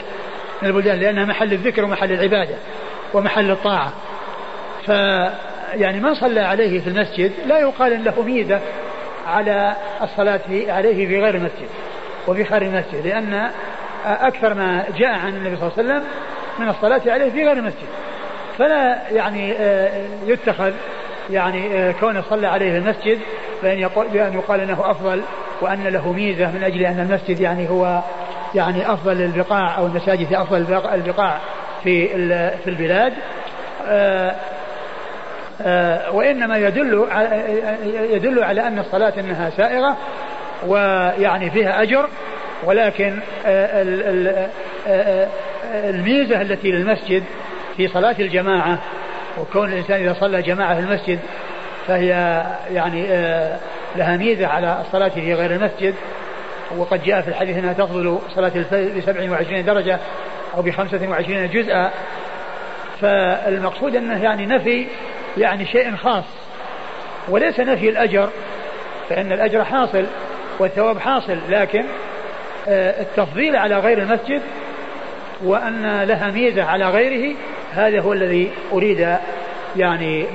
Speaker 1: من البلدان لأنها محل الذكر ومحل العبادة ومحل الطاعة. ف يعني من صلى عليه في المسجد لا يقال له ميزة على الصلاة عليه في غير المسجد وفي خارج المسجد لأن أكثر ما جاء عن النبي صلى الله عليه وسلم من الصلاة عليه في غير المسجد. فلا يعني آه، يتخذ يعني آه، كونه صلى عليه في المسجد بأن يقول بأن يقال إنه أفضل وأن له ميزة من أجل أن المسجد يعني هو يعني أفضل البقاع أو المساجد هي افضل البقاع في في البلاد. آه، وإنما يدل يدل على أن الصلاة إنها سائغة ويعني فيها أجر ولكن الميزة التي للمسجد في صلاة الجماعة وكون الإنسان إذا صلى جماعة في المسجد فهي يعني آه، لها ميزة على الصلاة في غير المسجد. وقد جاء في الحديث أنها تفضل صلاة الفجر ب 27 درجة أو ب 25 جزءا. فالمقصود أنه يعني نفي يعني شيء خاص وليس نفي الأجر فإن الأجر حاصل والثواب حاصل لكن آه، التفضيل على غير المسجد وأن لها ميزة على غيره هذا هو الذي أريد يعني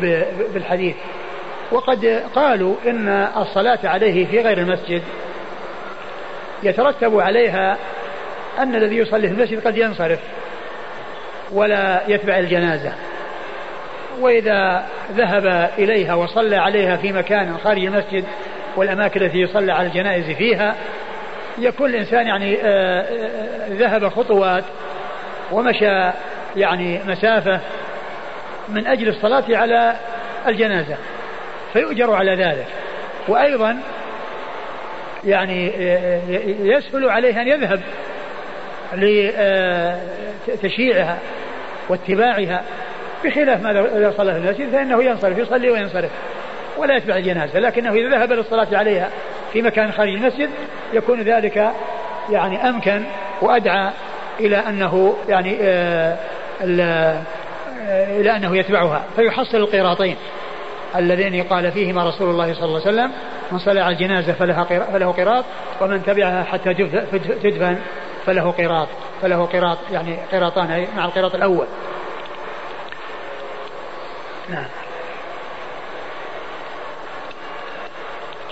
Speaker 1: بالحديث. وقد قالوا إن الصلاة عليه في غير المسجد. يترتب عليها أن الذي يصلي في المسجد قد ينصرف ولا يتبع الجنازة. وإذا ذهب إليها وصلى عليها في مكان خارج المسجد والأماكن التي يصلى على الجنائز فيها يكون الإنسان يعني آه، آه، ذهب خطوات ومشى يعني مسافة من أجل الصلاة على الجنازة فيؤجر على ذلك. وأيضا يعني يسهل عليه أن يذهب لتشييعها واتباعها بخلاف ما إذا صلى في المسجد فإنه ينصرف يصلي وينصرف ولا يتبع الجنازة. لكنه إذا ذهب للصلاة عليها في مكان خارج المسجد يكون ذلك يعني أمكن وأدعى إلى أنه يعني آه آه إلى أنه يتبعها فيحصل القيراطين اللذين قال فيهما رسول الله صلى الله عليه وسلم من صلى على الجنازة فلها فله قراط ومن تبعها حتى تدفن فله قراط فله قراط يعني قراطان مع القراط الأول.
Speaker 2: نعم.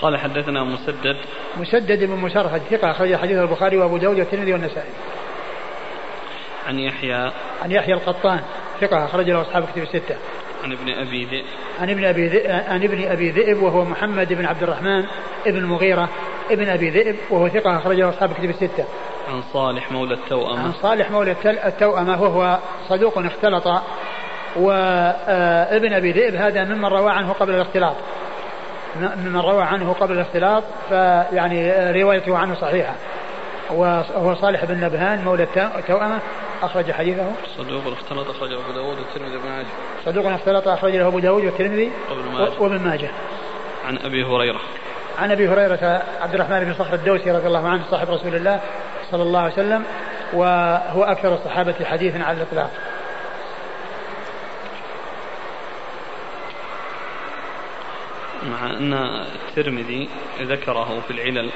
Speaker 2: قال حدثنا مسدد.
Speaker 1: مسدد بن مسرهد ثقة أخرج حديث البخاري وأبو داود والترمذي والنسائي.
Speaker 2: عن يحيى
Speaker 1: عن يحيى القطان ثقة أخرج له أصحاب كتب الستة.
Speaker 2: عن ابن أبي ذئب.
Speaker 1: عن ابن أبي ذئب عن ابن أبي ذئب وهو محمد بن عبد الرحمن ابن المغيرة ابن أبي ذئب وهو ثقة أخرج له أصحاب كتب الستة.
Speaker 2: عن صالح مولى التوأمة.
Speaker 1: عن صالح مولى التوأمة وهو صدوق اختلط وابن أبي ذئب هذا ممن روى عنه قبل الاختلاط. ممن روى عنه قبل الاختلاط فيعني روايته عنه صحيحة. وهو صالح بن نبهان مولى التوأمة أخرج حديثه.
Speaker 2: صدوق اختلط أخرجه أبو داود والترمذي وابن ماجه.
Speaker 1: صدوق اختلط أخرجه أبو داود والترمذي وابن ماجه.
Speaker 2: عن أبي هريرة.
Speaker 1: عن أبي هريرة عبد الرحمن بن صخر الدوسي رضي الله عنه صاحب رسول الله صلى الله عليه وسلم وهو أكثر الصحابة حديثا على الإطلاق.
Speaker 2: مع أن الترمذي ذكره في العلل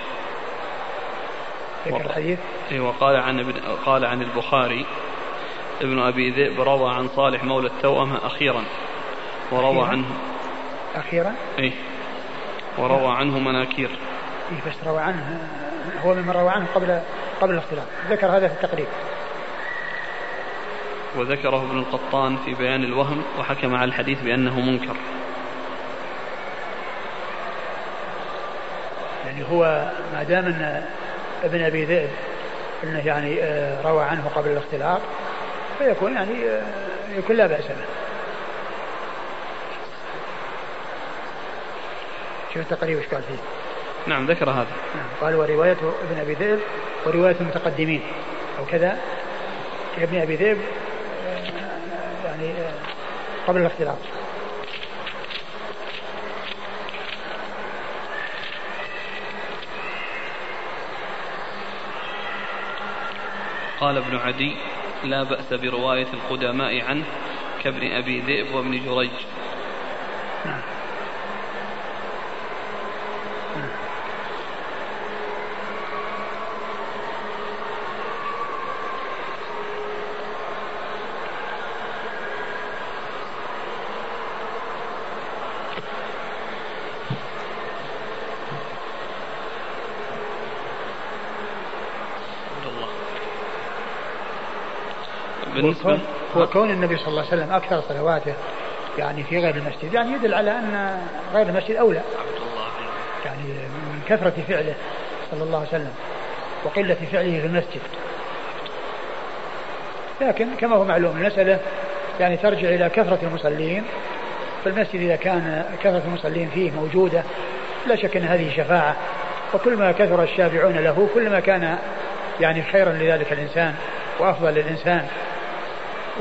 Speaker 1: ذكر الحديث؟
Speaker 2: اي وقال عن ابن قال عن البخاري ابن أبي ذئب روى عن صالح مولى التوأمة أخيرا. وروى أخيرا؟ عنه
Speaker 1: أخيرا؟
Speaker 2: اي وروى عنه مناكير.
Speaker 1: إيه بس روى عنه هو ممن روى عنه قبل قبل الاختلاف. ذكر هذا في التقريب.
Speaker 2: وذكره ابن القطان في بيان الوهم وحكم على الحديث بأنه منكر.
Speaker 1: يعني هو ما دام أن ابن أبي ذئب إنه يعني آه، روى عنه قبل الاختلاط فيكون يعني آه، يكون لا بأس به. شوف التقريب إيش قال فيه؟
Speaker 2: نعم ذكر هذا.
Speaker 1: نعم قال ورواية ابن أبي ذئب ورواية المتقدمين أو كذا ابن أبي ذئب آه، يعني قبل الاختلاط.
Speaker 2: قال ابن عدي لا بأس برواية القدماء عنه كابن أبي ذئب وابن جريج. نعم.
Speaker 1: بالنسبة هو كون النبي صلى الله عليه وسلم أكثر صلواته يعني في غير المسجد يعني يدل على أن غير المسجد أولى. يعني من كثرة فعله صلى الله عليه وسلم وقلة فعله في المسجد. لكن كما هو معلوم المسألة يعني ترجع إلى كثرة المصلين. في المسجد إذا كان كثرة المصلين فيه موجودة لا شك أن هذه شفاعة. وكل ما كثر الشافعون له كل ما كان يعني خيرا لذلك الإنسان وأفضل للإنسان.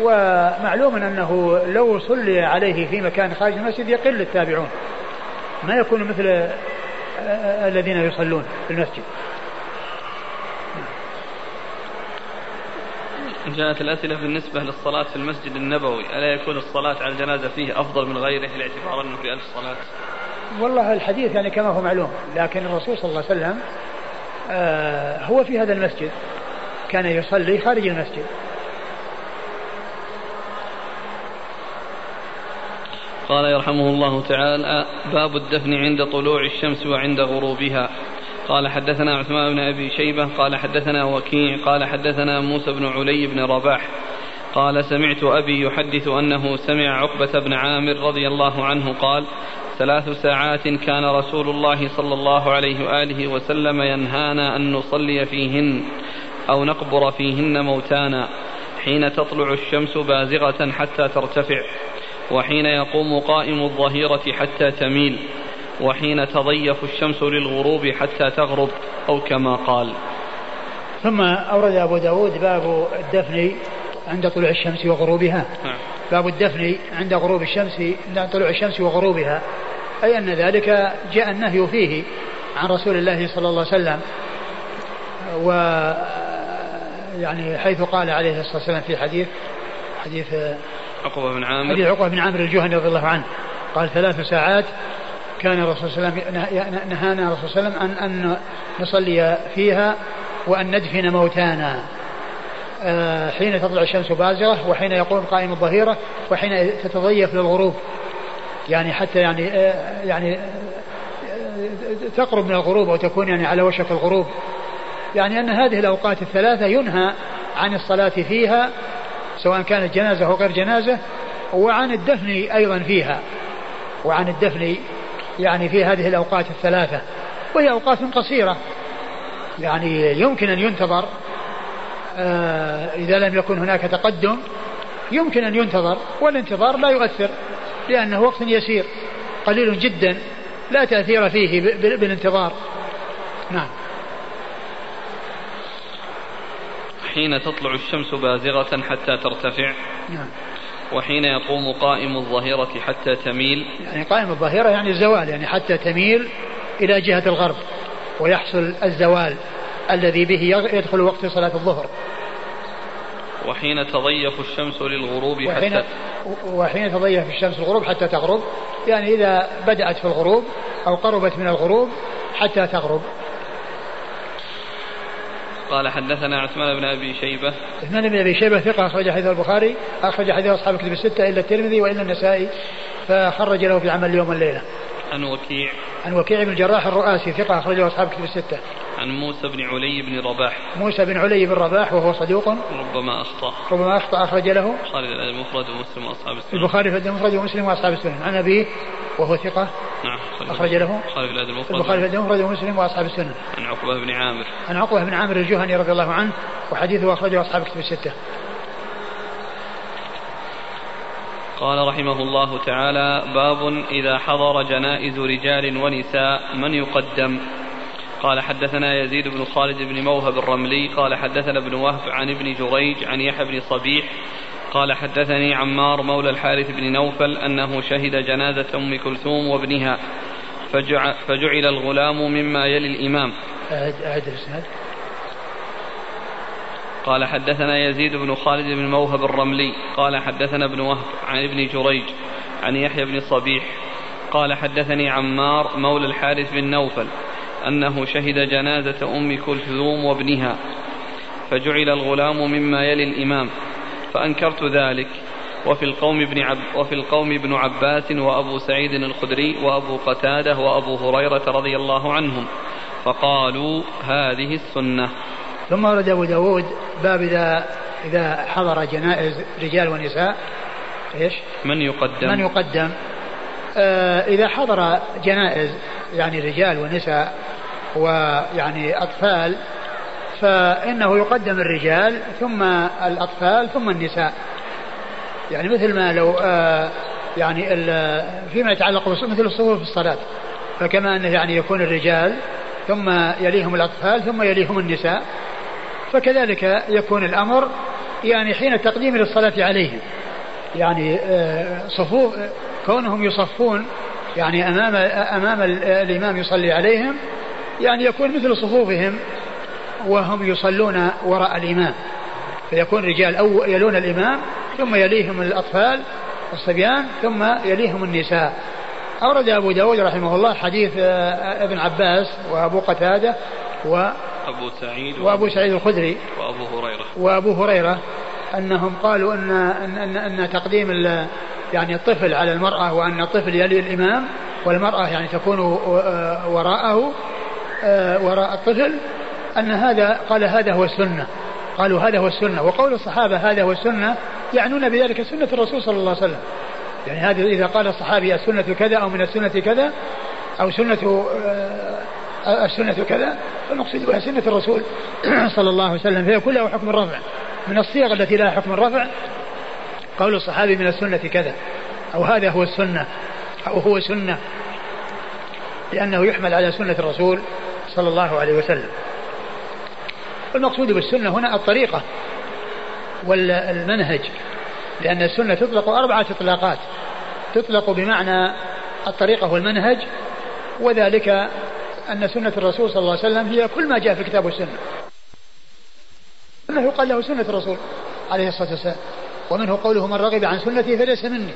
Speaker 1: ومعلوم أنه لو صلي عليه في مكان خارج المسجد يقل التابعون. ما يكون مثل الذين يصلون في المسجد.
Speaker 2: جاءت الأسئلة بالنسبة للصلاة في المسجد النبوي ألا يكون الصلاة على الجنازة فيه أفضل من غيره باعتبار أنه في ألف صلاة؟
Speaker 1: والله الحديث يعني كما هو معلوم لكن الرسول صلى الله عليه وسلم آه هو في هذا المسجد كان يصلي خارج المسجد.
Speaker 2: قال يرحمه الله تعالى باب الدفن عند طلوع الشمس وعند غروبها. قال حدثنا عثمان بن أبي شيبة قال حدثنا وكيع قال حدثنا موسى بن علي بن رباح. قال سمعت أبي يحدث أنه سمع عقبة بن عامر رضي الله عنه قال ثلاث ساعات كان رسول الله صلى الله عليه وآله وسلم ينهانا أن نصلي فيهن أو نقبر فيهن موتانا حين تطلع الشمس بازغة حتى ترتفع. وحين يقوم قائم الظهيرة حتى تميل وحين تضيف الشمس للغروب حتى تغرب أو كما قال.
Speaker 1: ثم أورد أبو داود باب الدفن عند طلوع الشمس وغروبها. نعم. باب الدفن عند غروب الشمس عند طلوع الشمس وغروبها. أي أن ذلك جاء النهي فيه عن رسول الله صلى الله عليه وسلم. و يعني حيث قال عليه الصلاة والسلام في حديث حديث
Speaker 2: عقبة بن عامر.
Speaker 1: حديث عقبة بن عامر الجهني رضي الله عنه. قال ثلاث ساعات كان الرسول صلى الله عليه وسلم نهانا الرسول صلى الله عليه وسلم أن, أن نصلي فيها وأن ندفن موتانا. آه، حين تطلع الشمس بازغة وحين يقوم قائم الظهيرة وحين تتضيف للغروب. يعني حتى يعني آه، يعني آه، تقرب من الغروب أو تكون يعني على وشك الغروب. يعني أن هذه الأوقات الثلاثة ينهى عن الصلاة فيها سواء كانت جنازة أو غير جنازة وعن الدفن أيضا فيها. وعن الدفن يعني في هذه الأوقات الثلاثة. وهي أوقات قصيرة. يعني يمكن أن ينتظر آه إذا لم يكن هناك تقدم يمكن أن ينتظر. والانتظار لا يؤثر لأنه وقت يسير قليل جدا لا تأثير فيه بالانتظار. نعم.
Speaker 2: حين تطلع الشمس بازغة حتى ترتفع. نعم. وحين يقوم قائم الظهيرة حتى تميل.
Speaker 1: يعني قائم الظهيرة يعني الزوال يعني حتى تميل إلى جهة الغرب ويحصل الزوال الذي به يدخل وقت صلاة الظهر.
Speaker 2: وحين تضيف الشمس للغروب
Speaker 1: وحين حتى وحين تضيف الشمس الغروب حتى تغرب يعني إذا بدأت في الغروب أو قربت من الغروب حتى تغرب.
Speaker 2: قال حدثنا عثمان بن أبي شيبة.
Speaker 1: عثمان بن أبي شيبة ثقة أخرج حديث البخاري أخرج حديث أصحاب الكتب الستة إلا الترمذي وإلا النسائي فخرج له في عمل اليوم والليله
Speaker 2: عن وكيع.
Speaker 1: عن وكيع بن الجراح الرؤاسي ثقة أخرجه أصحاب الكتب الستة.
Speaker 2: عن موسى بن علي بن رباح.
Speaker 1: موسى بن علي بن رباح وهو صدوق.
Speaker 2: ربما أخطأ.
Speaker 1: ربما أخطأ أخرج له.
Speaker 2: البخاري في المفرد ومسلم وأصحاب السنن
Speaker 1: البخاري في المفرد ومسلم وأصحاب السنن عن أبيه وهو ثقة.
Speaker 2: نعم
Speaker 1: أخرج له.
Speaker 2: البخاري في المفرد
Speaker 1: البخاري في المفرد ومسلم وأصحاب السنن
Speaker 2: عن عقبة بن عامر.
Speaker 1: عن عقبة بن عامر الجهني رضي الله عنه وحديثه أخرجه أصحاب كتب الستة.
Speaker 2: قال رحمه الله تعالى باب إذا حضر جنائز رجال ونساء من يقدم؟ قال حدثنا يزيد بن خالد بن موهب الرملي قال حدثنا ابن وهب عن ابن جريج عن يحيى بن صبيح قال حدثني عمار مولى الحارث بن نوفل أنه شهد جنازة أم كلثوم وابنها فجعل, فجعل الغلام مما يلي الإمام.
Speaker 1: أعد
Speaker 2: قال حدثنا يزيد بن خالد بن موهب الرملي قال حدثنا ابن وهب عن ابن جريج عن يحيى بن صبيح قال حدثني عمار مولى الحارث بن نوفل. أنه شهد جنازة أم كلثوم وابنها فجعل الغلام مما يلي الإمام فأنكرت ذلك. وفي القوم ابن عب وفي القوم ابن عباس وأبو سعيد الخدري وأبو قتادة وأبو هريرة رضي الله عنهم فقالوا هذه السنة.
Speaker 1: ثم ورد أبو داود باب إذا إذا حضر جنائز رجال ونساء. إيش؟
Speaker 2: من يقدم؟
Speaker 1: من يقدم؟ آه إذا حضر جنائز يعني رجال ونساء ويعني أطفال فإنه يقدم الرجال ثم الأطفال ثم النساء. يعني مثل ما لو آه يعني فيما يتعلق مثل الصفوف في الصلاة. فكما أنه يعني يكون الرجال ثم يليهم الأطفال ثم يليهم النساء فكذلك يكون الأمر يعني حين التقديم للصلاة عليهم. يعني آه، صفوف كونهم يصفون يعني أمام أمام الإمام يصلي عليهم يعني يكون مثل صفوفهم وهم يصلون وراء الإمام. فيكون رجال أو يلون الإمام ثم يليهم الأطفال الصبيان ثم يليهم النساء. أورد أبو داود رحمه الله حديث آه، ابن عباس وأبو قتادة و
Speaker 2: أبو سعيد
Speaker 1: وأبو سعيد الخدري
Speaker 2: وأبو هريرة.
Speaker 1: وأبو هريرة أنهم قالوا أن أن أن, أن تقديم يعني الطفل على المرأة وأن الطفل يلي الإمام والمرأة يعني تكون آه، وراءه وراء الطفل أن هذا قال هذا هو السنة. قالوا هذا هو السنة. وقول الصحابة هذا هو السنة يعنون بذلك سنة الرسول صلى الله عليه وسلم. يعني هذا إذا قال الصحابي السنة كذا أو من السنة كذا أو سنة آه، السنة كذا فالمقصود بها سنة الرسول صلى الله عليه وسلم. فهي كلها حكم الرفع. من الصيغ التي لها حكم الرفع قول الصحابي من السنة كذا. أو هذا هو السنة. أو هو سنة. لأنه يحمل على سنة الرسول. صلى الله عليه وسلم. المقصود بالسنة هنا الطريقة والمنهج لأن السنة تطلق أربعة إطلاقات. تطلق بمعنى الطريقة والمنهج وذلك أن سنة الرسول صلى الله عليه وسلم هي كل ما جاء في الكتاب والسنة أنه يقال له سنة الرسول عليه الصلاة والسلام ومنه قوله من رغب عن سنتي فليس مني.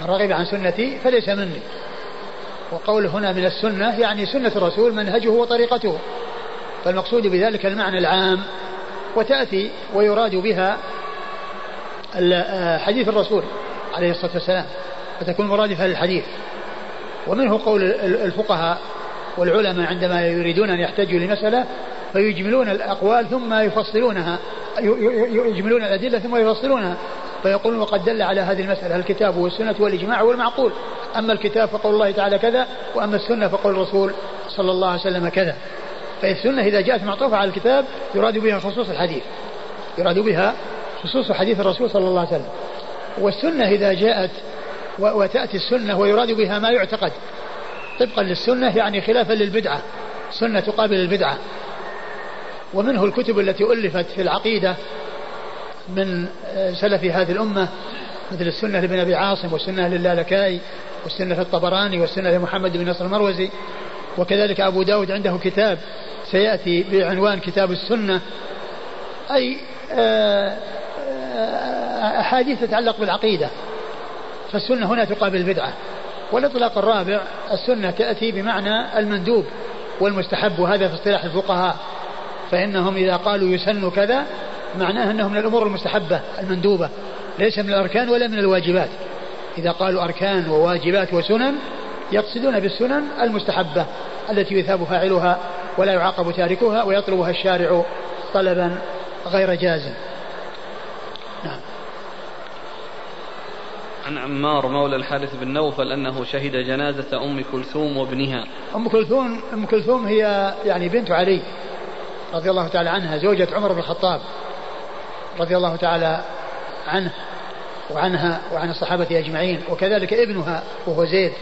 Speaker 1: من رغب عن سنتي فليس مني. وقوله هنا من السنة يعني سنة الرسول منهجه وطريقته. فالمقصود بذلك المعنى العام وتأتي ويراد بها حديث الرسول عليه الصلاة والسلام فتكون مرادفة للحديث. ومنه قول الفقهاء والعلماء عندما يريدون أن يحتجوا لمسألة فيجملون الأقوال ثم يفصلونها يجملون الأدلة ثم يفصلونها. فيقولون وقد دل على هذه المسألة الكتاب والسنة والإجماع والمعقول أما الكتاب فقول الله تعالى كذا وأما السنة فقول الرسول صلى الله عليه وسلم كذا. فالسنة إذا جاءت معطوفة على الكتاب يراد بها خصوص الحديث. يراد بها خصوص حديث الرسول صلى الله عليه وسلم. والسنة إذا جاءت وتأتي السنة ويراد بها ما يعتقد. طبقا للسنة يعني خلافا للبدعة. سنة تقابل البدعة. ومنه الكتب التي ألفت في العقيدة من سلف هذه الأمة مثل السنة لابن أبي عاصم والسنة للالكائي والسنة الطبراني والسنة لمحمد بن نصر المروزي. وكذلك أبو داود عنده كتاب سيأتي بعنوان كتاب السنة. أي آه، آه، أحاديث تتعلق بالعقيدة. فالسنة هنا تقابل البدعة. والإطلاق الرابع السنة تأتي بمعنى المندوب والمستحب. وهذا في اصطلاح الفقهاء. فإنهم إذا قالوا يسن كذا معناه أنه من الأمور المستحبة المندوبة ليس من الأركان ولا من الواجبات. إذا قالوا أركان وواجبات وسنن يقصدون بالسنن المستحبة التي يثاب فاعلها ولا يعاقب تاركها ويطلبها الشارع طلبا غير جازم نعم.
Speaker 2: عن عمار مولى الحارث بن نوفل أنه شهد جنازة أم كلثوم وابنها.
Speaker 1: أم كلثوم أم كلثوم هي يعني بنت علي رضي الله تعالى عنها زوجة عمر بن الخطاب. رضي الله تعالى عنه وعنها وعن الصحابة أجمعين وكذلك ابنها وهو زيد.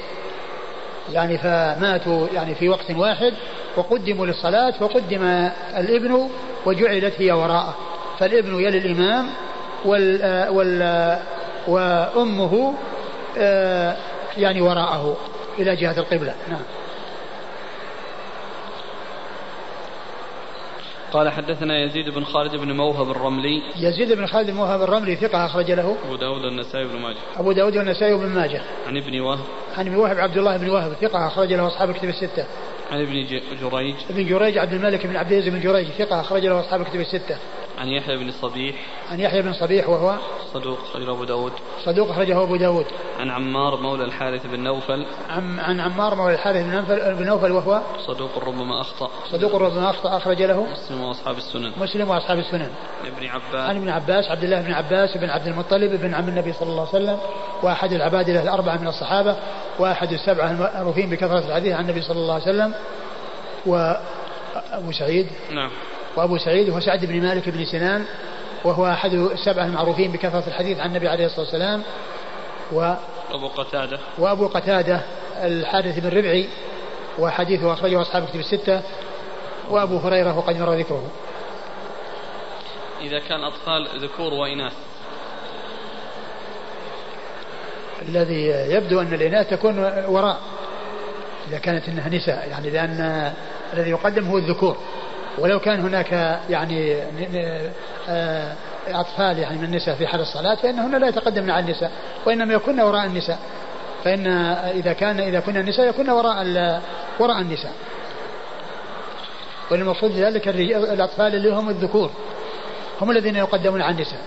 Speaker 1: يعني فماتوا يعني في وقت واحد وقدموا للصلاة فقدم الابن وجعلت هي وراءه. فالابن يلي الإمام وال, وال وأمه آه، يعني وراءه إلى جهة القبلة. نعم.
Speaker 2: قال حدثنا يزيد بن خالد بن موهب الرملي.
Speaker 1: يزيد بن خالد بن موهب الرملي ثقة أخرج له.
Speaker 2: أبو داود والنسائي بن ماجه.
Speaker 1: أبو داود والنسائي بن ماجه.
Speaker 2: عن ابن وهب.
Speaker 1: عن ابن وهب عبد الله بن وهب ثقة أخرج له أصحاب الكتب الستة.
Speaker 2: عن ابن جريج.
Speaker 1: ابن جريج عبد الملك بن عبد العزيز بن جريج ثقة أخرج له أصحاب الكتب الستة.
Speaker 2: عن يحيى بن صبيح.
Speaker 1: عن يحيى بن صبيح وهو
Speaker 2: صدوق أخرج أبو داود.
Speaker 1: صدوق أخرجه أبو داود.
Speaker 2: عن عمار مولى الحارث بن نوفل.
Speaker 1: عن, عن عمار مولى الحارث بن نوفل, بن نوفل وهو
Speaker 2: صدوق ربما أخطأ.
Speaker 1: صدوق ربما أخطأ أخرج له
Speaker 2: مسلم وأصحاب السنن.
Speaker 1: مسلم وأصحاب السنن.
Speaker 2: عن ابن عباس.
Speaker 1: عن ابن عباس عبد الله بن عباس بن عبد المطلب بن عم النبي صلى الله عليه وسلم وأحد العبادلة الأربعة من الصحابة وأحد السبعة المعروفين بكثرة الحديث عن النبي صلى الله عليه وسلم وأبو سعيد.
Speaker 2: نعم.
Speaker 1: وأبو سعيد هو سعد بن مالك بن سنان وهو أحد السبعة المعروفين بكثرة الحديث عن النبي عليه الصلاة والسلام. و
Speaker 2: أبو قتادة.
Speaker 1: وأبو قتادة الحارث بن ربعي وحديثه أخرجه أصحاب كتب الستة. وأبو هريرة وقد مر ذكره.
Speaker 2: إذا كان أطفال ذكور وإناث.
Speaker 1: الذي يبدو أن الإناث تكون وراء إذا كانت إنها نساء يعني لأن الذي يقدم هو الذكور. ولو كان هناك يعني آه، أطفال يعني من النساء في حال الصلاة فإنهن لا يتقدمن على النساء وإنما يكون وراء النساء. فإن إذا كان إذا كنا النساء يكون وراء وراء النساء. والمقصود ذلك الأطفال اللي هم الذكور هم الذين يقدمون على النساء.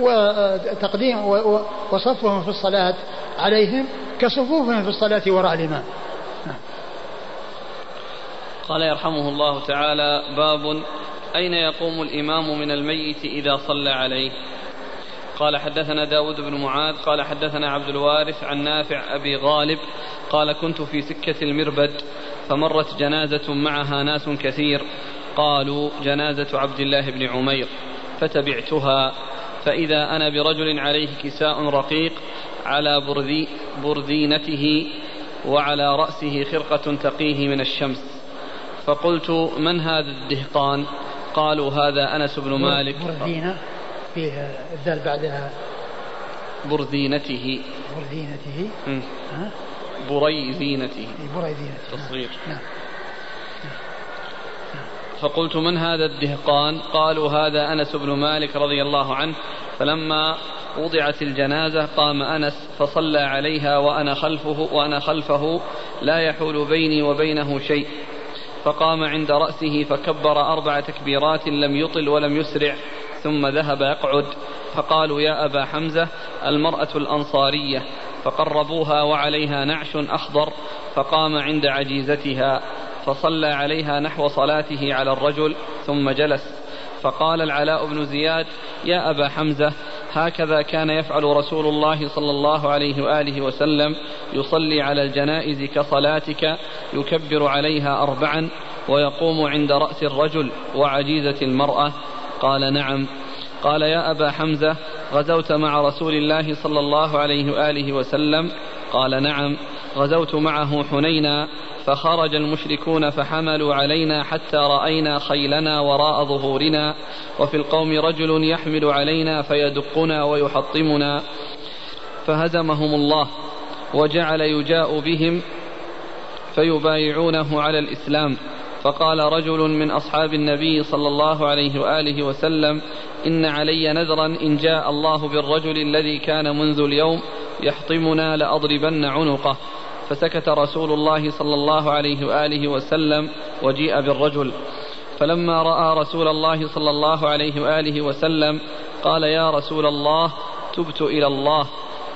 Speaker 1: وتقديم وصفهم في الصلاة عليهم كصفوفهم في الصلاة وراء الإمام.
Speaker 2: قال يرحمه الله تعالى باب أين يقوم الإمام من الميت إذا صلى عليه؟ قال حدثنا داود بن معاذ قال حدثنا عبد الوارث عن نافع أبي غالب قال كنت في سكة المربد فمرت جنازة معها ناس كثير قالوا جنازة عبد الله بن عمير فتبعتها فإذا أنا برجل عليه كساء رقيق على برذي برذينته وعلى رأسه خرقة تقيه من الشمس. فقلت من هذا الدهقان؟ قالوا هذا أنس بن مالك.
Speaker 1: برذينة فيه الدال بعدها.
Speaker 2: برذينته
Speaker 1: برذينته
Speaker 2: ها؟ بريذينته
Speaker 1: بريذينته
Speaker 2: تصغير. نعم. فقلت من هذا الدهقان؟ قالوا هذا أنس بن مالك رضي الله عنه. فلما وضعت الجنازة قام أنس فصلى عليها وأنا خلفه وأنا خلفه لا يحول بيني وبينه شيء. فقام عند رأسه فكبر أربع تكبيرات لم يطل ولم يسرع ثم ذهب يقعد. فقالوا يا أبا حمزة المرأة الأنصارية. فقربوها وعليها نعش أخضر فقام عند عجيزتها. فصلى عليها نحو صلاته على الرجل ثم جلس. فقال العلاء بن زياد يا أبا حمزة هكذا كان يفعل رسول الله صلى الله عليه وآله وسلم. يصلي على الجنائز كصلاتك يكبر عليها أربعا ويقوم عند رأس الرجل وعجيزة المرأة. قال نعم. قال يا أبا حمزة غزوت مع رسول الله صلى الله عليه وآله وسلم؟ قال نعم. غزوت معه حنينا فخرج المشركون فحملوا علينا حتى رأينا خيلنا وراء ظهورنا وفي القوم رجل يحمل علينا فيدقنا ويحطمنا. فهزمهم الله وجعل يجاء بهم فيبايعونه على الإسلام. فقال رجل من أصحاب النبي صلى الله عليه وآله وسلم إن علي نذرا إن جاء الله بالرجل الذي كان منذ اليوم يحطمنا لأضربن عنقه. فسكت رسول الله صلى الله عليه وآله وسلم وجيء بالرجل. فلما رأى رسول الله صلى الله عليه وآله وسلم قال يا رسول الله تبت إلى الله.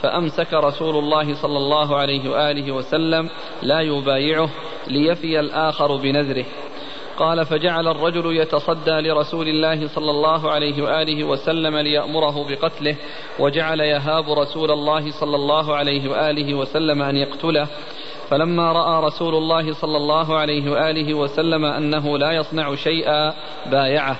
Speaker 2: فأمسك رسول الله صلى الله عليه وآله وسلم لا يبايعه ليفي الآخر بنذره. قال فجعل الرجل يتصدى لرسول الله صلى الله عليه وآله وسلم ليأمره بقتله وجعل يهاب رسول الله صلى الله عليه وآله وسلم أن يقتله. فلما رأى رسول الله صلى الله عليه وآله وسلم أنه لا يصنع شيئا بايعه.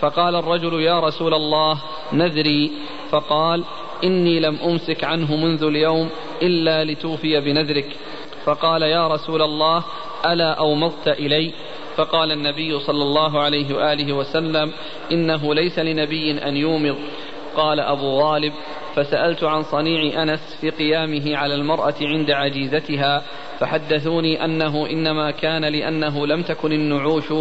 Speaker 2: فقال الرجل يا رسول الله نذري. فقال إني لم أمسك عنه منذ اليوم إلا لتوفي بنذرك. فقال يا رسول الله ألا أومضت إلي؟ فقال النبي صلى الله عليه وآله وسلم إنه ليس لنبي أن يومض قال أبو غالب فسألت عن صنيع أنس في قيامه على المرأة عند عجيزتها فحدثوني أنه إنما كان لأنه لم تكن النعوش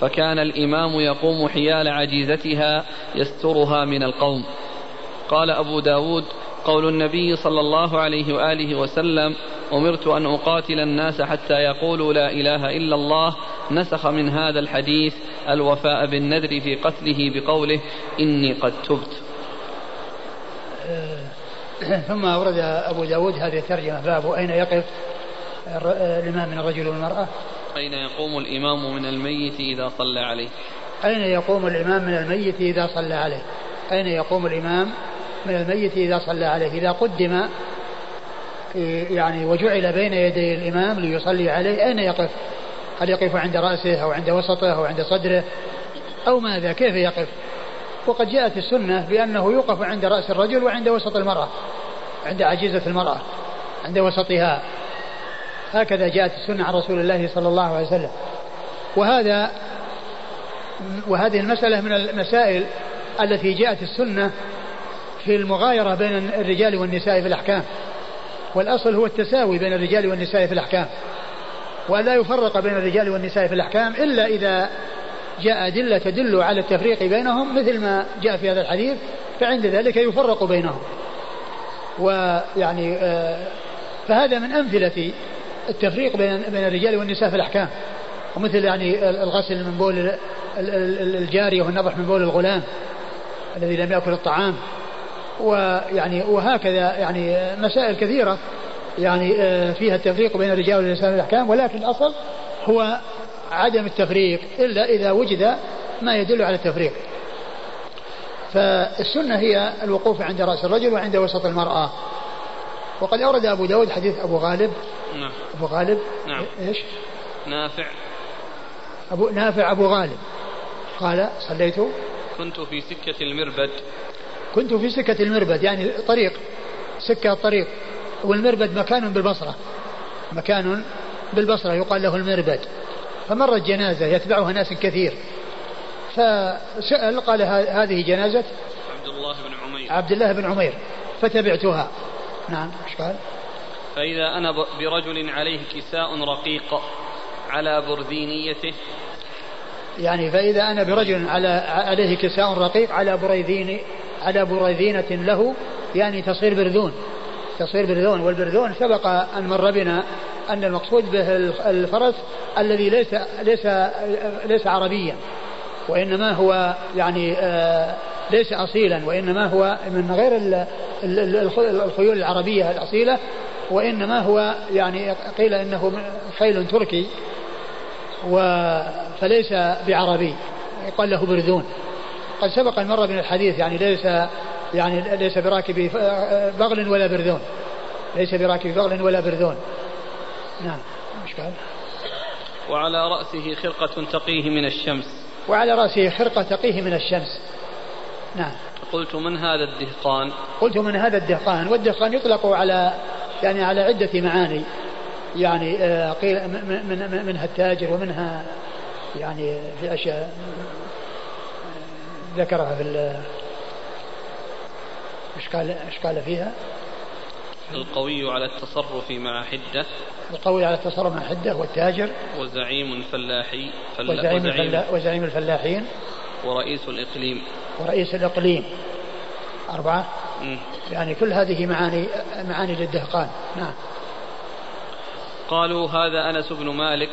Speaker 2: فكان الإمام يقوم حيال عجيزتها يسترها من القوم. قال أبو داود قول النبي صلى الله عليه وآله وسلم أمرت أن أقاتل الناس حتى يقولوا لا إله إلا الله. نسخ من هذا الحديث الوفاء بالنذر في قتله بقوله إني قد تبت.
Speaker 1: آه، ثم أورد أبو داود هذه الترجمة. باب أين يقف الإمام من الرجل والمرأة؟
Speaker 2: أين يقوم الإمام من الميت إذا صلى عليه؟
Speaker 1: أين يقوم الإمام من الميت إذا صلى عليه؟ أين يقوم الإمام من الميت إذا صلى عليه؟ إذا قدم يعني وجعل بين يدي الإمام ليصلي عليه. أين يقف؟ هل يقف عند رأسه أو عند وسطه أو عند صدره؟ أو ماذا؟ كيف يقف؟ وقد جاءت السنة بأنه يوقف عند رأس الرجل وعند وسط المرأة عند عجيزة المرأة عند وسطها. هكذا جاءت السنة عن رسول الله صلى الله عليه وسلم. وهذا وهذه المسألة من المسائل التي جاءت السنة في المغايرة بين الرجال والنساء في الأحكام. والأصل هو التساوي بين الرجال والنساء في الأحكام. ولا يفرق بين الرجال والنساء في الأحكام إلا إذا جاء أدلة تدل على التفريق بينهم مثل ما جاء في هذا الحديث فعند ذلك يفرق بينهم. ويعني آه، فهذا من أمثلة التفريق بين بين الرجال والنساء في الأحكام. ومثل يعني الغسل من بول الجارية والنضح من بول الغلام الذي لم يأكل الطعام. ويعني وهكذا يعني مسائل كثيرة يعني آه، فيها التفريق بين الرجال والنساء الأحكام ولكن الأصل هو عدم التفريق إلا إذا وجد ما يدل على التفريق. فالسنة هي الوقوف عند رأس الرجل وعند وسط المرأة. وقد أورد أبو داود حديث أبو غالب.
Speaker 2: نعم.
Speaker 1: أبو غالب؟
Speaker 2: نعم.
Speaker 1: إيش؟
Speaker 2: نافع.
Speaker 1: أبو نافع أبو غالب. قال صليت.
Speaker 2: كنت في سكة المربد.
Speaker 1: كنت في سكة المربد يعني طريق سكة الطريق. والمربد مكان بالبصرة مكان بالبصرة يقال له المربد. فمرت جنازة يتبعها ناس كثير. فسأل قال هذه جنازة
Speaker 2: عبد الله بن عمير.
Speaker 1: عبد الله بن عمير فتبعتها. نعم إيش قال؟
Speaker 2: فإذا أنا برجل عليه كساء رقيق على برذينيته
Speaker 1: يعني فإذا أنا برجل على عليه كساء رقيق على بريذين على بريذينة له يعني تصير برذون تصير برذون. والبرذون سبق أن مر بنا أن المقصود به الفرس الذي ليس ليس ليس عربيا وإنما هو يعني آه، ليس أصيلا وإنما هو من غير الخيول العربية الأصيلة وإنما هو يعني قيل إنه خيل تركي فليس بعربي يقال له برذون. قد سبق أن مر من الحديث يعني ليس يعني ليس براكب بغل ولا برذون. ليس براكب بغل ولا برذون. نعم مش قال
Speaker 2: وعلى رأسه خرقة تقيه من الشمس.
Speaker 1: وعلى رأسه خرقة تقيه من الشمس. نعم.
Speaker 2: قلت من هذا الدهقان؟
Speaker 1: قلت من هذا الدهقان. والدهقان يطلق على يعني على عدة معاني. يعني آه، قيل من من منها التاجر ومنها يعني في أشياء ذكرها في إيش قال إيش قال فيها؟
Speaker 2: القوي على التصرف مع حدة.
Speaker 1: القوي على التصرف مع حدة والتاجر
Speaker 2: وزعيم الفلاحي
Speaker 1: فلا وزعيم, وزعيم, وزعيم الفلاحين.
Speaker 2: ورئيس الإقليم.
Speaker 1: ورئيس الإقليم. أربعة. م. يعني كل هذه معاني معاني للدهقان. نعم.
Speaker 2: قالوا هذا أنس بن مالك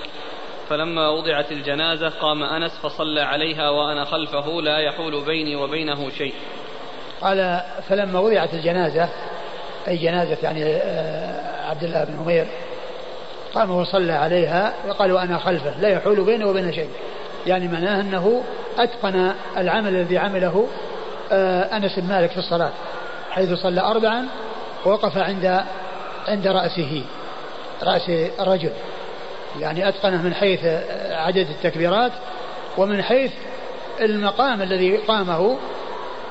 Speaker 2: فلما وضعت الجنازة قام أنس فصلى عليها وأنا خلفه لا يحول بيني وبينه شيء.
Speaker 1: قال فلما وضعت الجنازة أي جنازة يعني آه، عبد الله بن عمير قام وصلى عليها وقال وأنا خلفه لا يحول بينه وبين شيء. يعني معناه أنه أتقن العمل الذي عمله آه، أنس بن مالك في الصلاة حيث صلى أربعا ووقف عند عند رأسه رأس الرجل. يعني أتقنه من حيث عدد التكبيرات ومن حيث المقام الذي قامه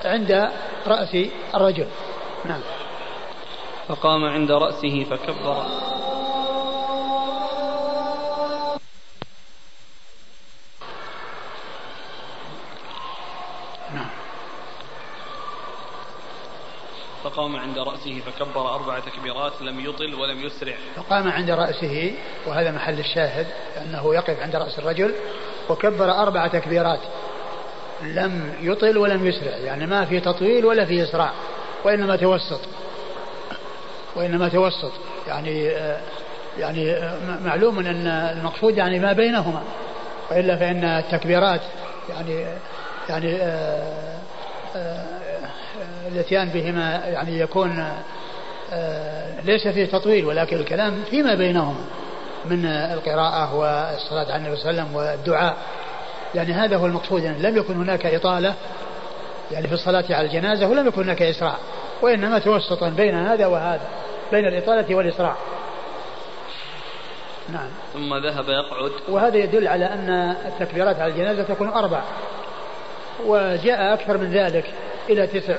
Speaker 1: عند رأس الرجل. نعم.
Speaker 2: فقام عند رأسه فكبر. فقام عند رأسه فكبر أربع تكبيرات لم يطل ولم يسرع.
Speaker 1: فقام عند رأسه وهذا محل الشاهد أنه يقف عند رأس الرجل وكبر أربع تكبيرات. لم يطل ولم يسرع يعني ما في تطويل ولا في إسراع وإنما توسط. وإنما توسط. يعني يعني معلوم أن المقصود يعني ما بينهما. وإلا فإن التكبيرات يعني يعني آه، آه، الإتيان بهما يعني يكون آه، ليس فيه تطويل ولكن الكلام فيما بينهما من القراءة والصلاة على النبي صلى الله عليه وسلم والدعاء. يعني هذا هو المقصود. يعني لم يكن هناك إطالة يعني في الصلاة على الجنازة ولم يكن هناك إسراع وإنما توسطا بين هذا وهذا بين الإطالة والإسراع.
Speaker 2: نعم. ثم ذهب يقعد.
Speaker 1: وهذا يدل على أن التكبيرات على الجنازة تكون أربع وجاء أكثر من ذلك إلى تسع.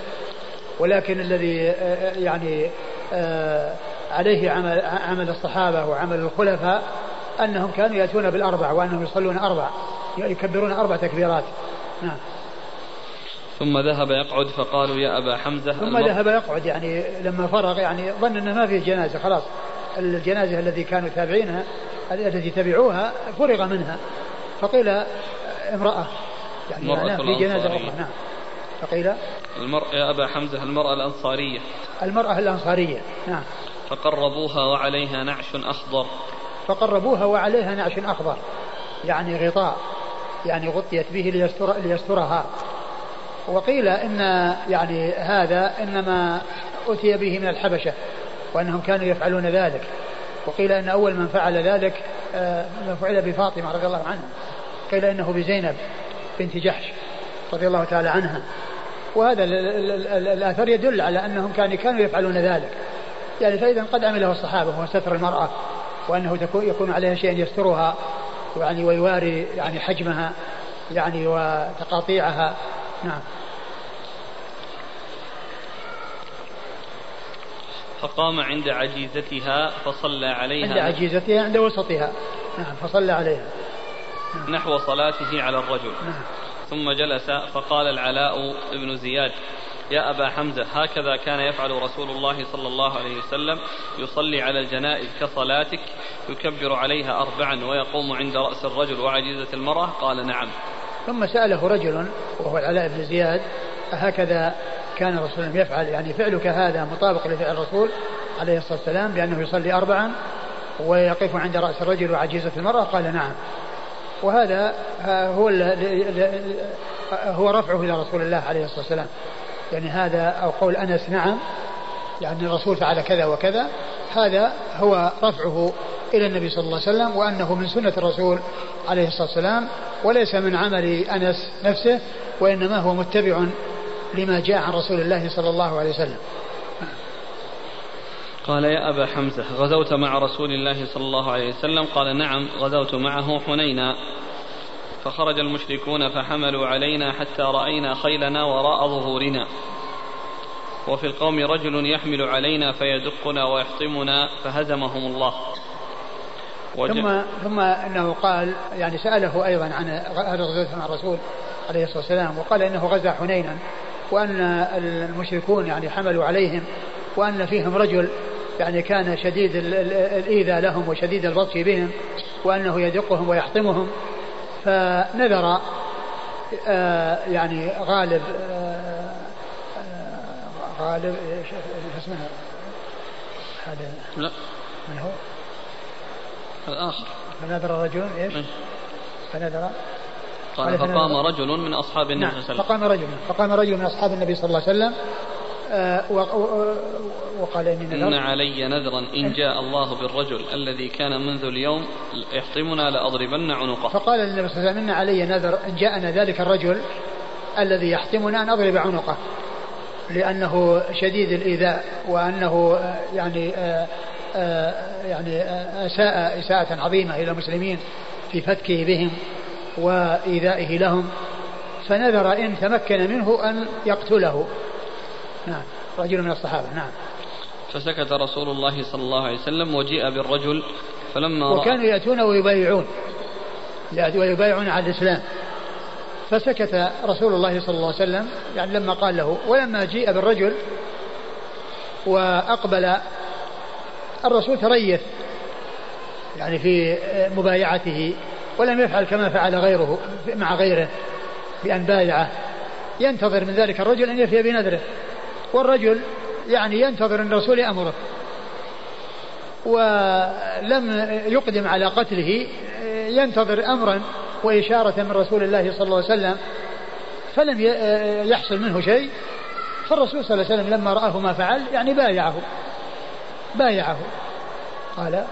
Speaker 1: ولكن الذي آه، يعني آه، عليه عمل عمل الصحابة وعمل الخلفاء أنهم كانوا يأتون بالأربع وأنهم يصلون أربع يكبرون أربع تكبيرات. نعم.
Speaker 2: ثم ذهب يقعد فقالوا يا أبا حمزة
Speaker 1: ثم ذهب يقعد يعني لما فرغ يعني ظن أنه ما فيه جنازة خلاص. الجنازة التي كانوا تابعينها التي تبعوها فرغ منها. فقيل امرأة
Speaker 2: يعني
Speaker 1: في جنازة أخرى. نعم. فقيل
Speaker 2: المرأة يا أبا حمزة المرأة الأنصارية.
Speaker 1: المرأة الأنصارية نعم.
Speaker 2: فقربوها وعليها نعش أخضر.
Speaker 1: فقربوها وعليها نعش أخضر يعني غطاء يعني غطيت به ليستر ليسترها. وقيل إن يعني هذا إنما أتي به من الحبشة وأنهم كانوا يفعلون ذلك. وقيل أن أول من فعل ذلك آه، من فعل بفاطمة رضي الله عنها. قيل إنه بزينب بنت جحش رضي الله تعالى عنها. وهذا الأثر يدل على أنهم كانوا يفعلون ذلك. يعني فإذا قد عمله الصحابة هو ستر المرأة وأنه يكون عليها شيء يسترها يعني ويواري يعني حجمها يعني وتقاطيعها. نعم.
Speaker 2: فقام عند عجيزتها فصلى عليها.
Speaker 1: عند عجيزتها عند وسطها. نعم فصلى عليها.
Speaker 2: نعم. نحو صلاته على الرجل.
Speaker 1: نعم.
Speaker 2: ثم جلس فقال العلاء بن زياد يا أبا حمزة هكذا كان يفعل رسول الله صلى الله عليه وسلم يصلي على الجنائز كصلاتك يكبر عليها أربعا ويقوم عند رأس الرجل وعجيزة المرأة؟ قال نعم.
Speaker 1: ثم سأله رجل وهو العلاء بن زياد هكذا كان الرسول يفعل؟ يعني فعلك هذا مطابق لفعل الرسول عليه الصلاة والسلام بأنه يصلي أربعا ويقف عند رأس الرجل وعجيزة المرأة؟ قال نعم. وهذا هو هو رفعه إلى رسول الله عليه الصلاة والسلام. يعني هذا أو قول أنس نعم يعني الرسول فعل كذا وكذا هذا هو رفعه إلى النبي صلى الله عليه وسلم وأنه من سنة الرسول عليه الصلاة والسلام وليس من عمل أنس نفسه وإنما هو متبع لما جاء عن رسول الله صلى الله عليه وسلم.
Speaker 2: قال يا أبا حمزة غزوت مع رسول الله صلى الله عليه وسلم؟ قال نعم غزوت معه حنينا. فخرج المشركون فحملوا علينا حتى رأينا خيلنا وراء ظهورنا. وفي القوم رجل يحمل علينا فيدقنا ويحطمنا فهزمهم الله.
Speaker 1: ثم ثم إنه قال يعني سأله أيضا عن هذا الغزوه مع الرسول عليه الصلاة والسلام وقال إنه غزا حنينا وأن المشركون يعني حملوا عليهم وأن فيهم رجل يعني كان شديد الإيذاء لهم وشديد البطش بهم وأنه يدقهم ويحطمهم فنذر آه، يعني غالب آه، آه، غالب إيش اسمها
Speaker 2: هذا لا
Speaker 1: من هو؟
Speaker 2: الآخر
Speaker 1: فنذر رجل إيش؟ إيه. فنذر
Speaker 2: قال فقام رجل من أصحاب النبي نعم. صلى الله عليه وسلم
Speaker 1: فقام رجل فقام رجل من أصحاب النبي صلى الله عليه وسلم وقال إني
Speaker 2: نذر إن علي نذرا إن جاء الله بالرجل الذي كان منذ اليوم يحطمنا لأضربن عنقه.
Speaker 1: فقال النبي صلى الله عليه وسلم إن علي نذر إن جاءنا ذلك الرجل الذي يحتمنا أن أضرب عنقه. لأنه شديد الإيذاء وأنه آه، يعني آه، يعني أساء إساءة عظيمة إلى المسلمين في فتكه بهم وإيذائه لهم. فنذر إن تمكن منه أن يقتله. نعم. رجل من الصحابة نعم.
Speaker 2: فسكت رسول الله صلى الله عليه وسلم وجيء بالرجل فلما
Speaker 1: وكانوا يأتون ويبايعون. ويبايعون على الإسلام. فسكت رسول الله صلى الله عليه وسلم يعني لما قال له ولما جيء بالرجل وأقبل الرسول تريث يعني في مبايعته ولم يفعل كما فعل غيره مع غيره بأن بايعه. ينتظر من ذلك الرجل أن يفي بنذره. والرجل يعني ينتظر أن الرسول يأمره. ولم يقدم على قتله ينتظر أمرا وإشارة من رسول الله صلى الله عليه وسلم فلم يحصل منه شيء. فالرسول صلى الله عليه وسلم لما رآه ما فعل يعني بايعه. بايعه. قال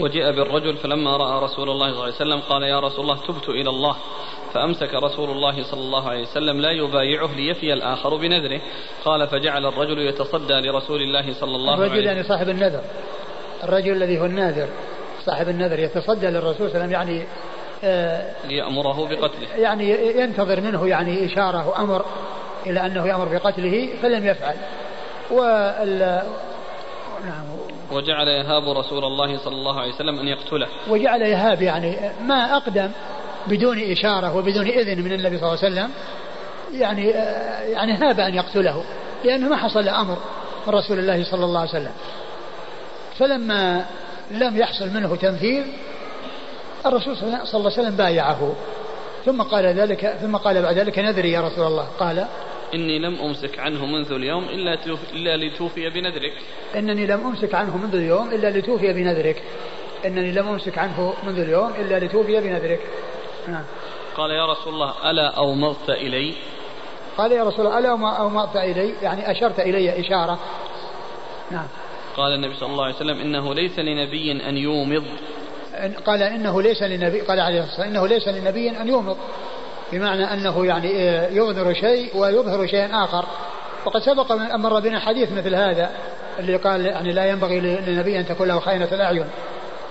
Speaker 2: وجاء بالرجل فلما رأى رسول الله صلى الله عليه وسلم قال يا رسول الله تبت إلى الله. فأمسك رسول الله صلى الله عليه وسلم لا يبايعه ليفي الآخر بنذره. قال فجعل الرجل يتصدى لرسول الله صلى الله عليه وسلم
Speaker 1: الرجل يعني صاحب النذر. الرجل الذي هو الناذر صاحب النذر يتصدى للرسول صلى الله عليه وسلم يعني
Speaker 2: آه ليأمره بقتله.
Speaker 1: يعني ينتظر منه يعني إشارة وأمر إلى أنه يأمر بقتله فلم يفعل. وال
Speaker 2: نعم وجعل يهاب رسول الله صلى الله عليه وسلم أن يقتله.
Speaker 1: وجعل يهاب يعني ما أقدم بدون إشارة وبدون إذن من النبي صلى الله عليه وسلم يعني يعني هاب أن يقتله لأنه ما حصل أمر من رسول الله صلى الله عليه وسلم. فلما لم يحصل منه تنفيذ الرسول صلى الله عليه وسلم بايعه. ثم قال ذلك ثم قال بعد ذلك نذري يا رسول الله. قال
Speaker 2: إني لم أمسك عنه منذ اليوم إلا إلا لتوفي بنذرك.
Speaker 1: إنني لم أمسك عنه منذ اليوم إلا لتوفي بنذرك. إنني لم أمسك عنه منذ اليوم إلا لتوفي بنذرك.
Speaker 2: نعم. قال يا رسول الله ألا أومضت إلي؟
Speaker 1: قال يا رسول الله ألا أومضت إلي؟ يعني أشرت إلي إشارة.
Speaker 2: نعم. قال النبي صلى الله عليه وسلم إنه ليس لنبي أن يومض.
Speaker 1: قال إنه ليس لنبي قال عليه الصلاة والسلام إنه ليس لنبي أن يومض. بمعنى أنه يعني يظهر شيء ويظهر شيئا آخر. وقد سبق مر بنا حديث مثل هذا اللي قال يعني لا ينبغي للنبي أن تكون له خائنة الأعين.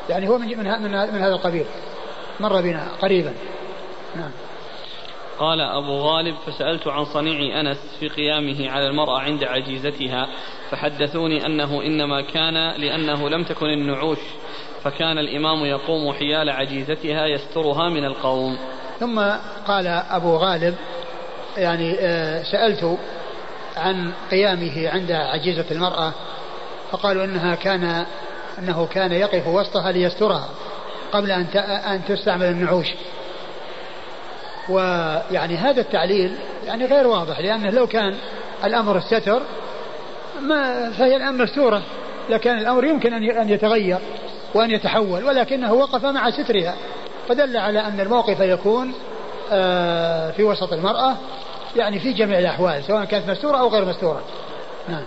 Speaker 1: يعني هو من, من, من هذا القبيل. مر بنا قريبا. نعم.
Speaker 2: قال أبو غالب فسألت عن صنيع أنس في قيامه على المرأة عند عجيزتها فحدثوني أنه إنما كان لأنه لم تكن النعوش فكان الإمام يقوم حيال عجيزتها يسترها من القوم.
Speaker 1: ثم قال أبو غالب يعني آه، سألت عن قيامه عند عجيزة المرأة فقالوا إنها كان أنه كان يقف وسطها ليسترها قبل أن أن تستعمل النعوش. ويعني هذا التعليل يعني غير واضح لأنه لو كان الأمر الستر ما فهي الآن مستورة لكن الأمر يمكن أن يتغير وأن يتحول ولكنه وقف مع سترها. فدل على أن الموقف يكون آه، في وسط المرأة يعني في جميع الأحوال سواء كانت مستورة أو غير مستورة. نعم.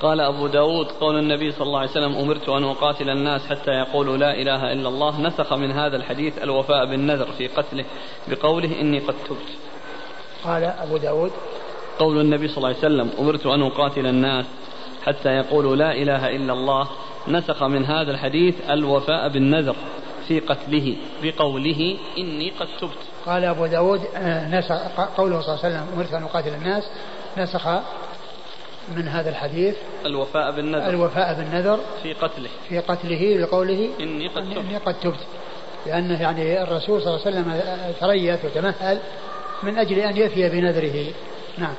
Speaker 2: قال أبو داود قول النبي صلى الله عليه وسلم أمرت أن أقاتل الناس حتى يقولوا لا إله إلا الله. نسخ من هذا الحديث الوفاء بالنذر في قتله بقوله إني قد تبت.
Speaker 1: قال أبو داود
Speaker 2: قول النبي صلى الله عليه وسلم أمرت أن أقاتل الناس حتى يقولوا لا إله إلا الله. نسخ من هذا الحديث الوفاء بالنذر. في قتله بقوله إني قد تبت.
Speaker 1: قال أبو داود آه، نسخ قوله صلى الله عليه وسلم أمرت أن أقاتل الناس. نسخ من هذا الحديث.
Speaker 2: الوفاء بالنذر.
Speaker 1: الوفاء بالنذر.
Speaker 2: في قتله.
Speaker 1: في قتله بقوله
Speaker 2: إني قد تبت.
Speaker 1: إني قد تبت. لأنه يعني الرسول صلى الله عليه وسلم تريث وتمهل من أجل أن يفي بنذره. نعم.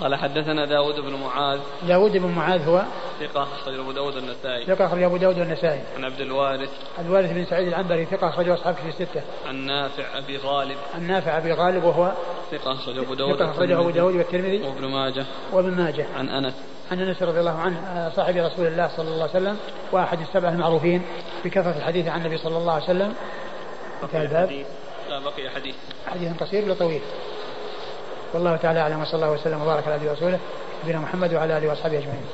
Speaker 2: قال حدثنا داود بن معاذ.
Speaker 1: داود بن معاذ هو
Speaker 2: ثقة أخرج أبو داود النسائي
Speaker 1: ثقة أخرج أبو داود النسائي
Speaker 2: عن عبد الوارث.
Speaker 1: الوارث بن سعيد العنبري ثقة أخرج أصحابه في الستة.
Speaker 2: عن نافع أبي غالب.
Speaker 1: عن نافع أبي غالب وهو
Speaker 2: ثقة أخرج أبو داود
Speaker 1: ثقة أخرجه أبو داود والترمذي.
Speaker 2: وابن ماجه.
Speaker 1: وابن ماجه.
Speaker 2: عن أنس.
Speaker 1: عن أنس رضي الله عنه آه، صاحب رسول الله صلى الله عليه وسلم وأحد السبع المعروفين بكثرة الحديث عن النبي صلى الله عليه وسلم.
Speaker 2: انتهى الباب. لا بقي حديث.
Speaker 1: حديث قصير ولا طويل؟ والله تعالى أعلم وصلى الله وسلم وبارك على عبده ورسوله نبينا محمد وعلى آله وأصحابه أجمعين.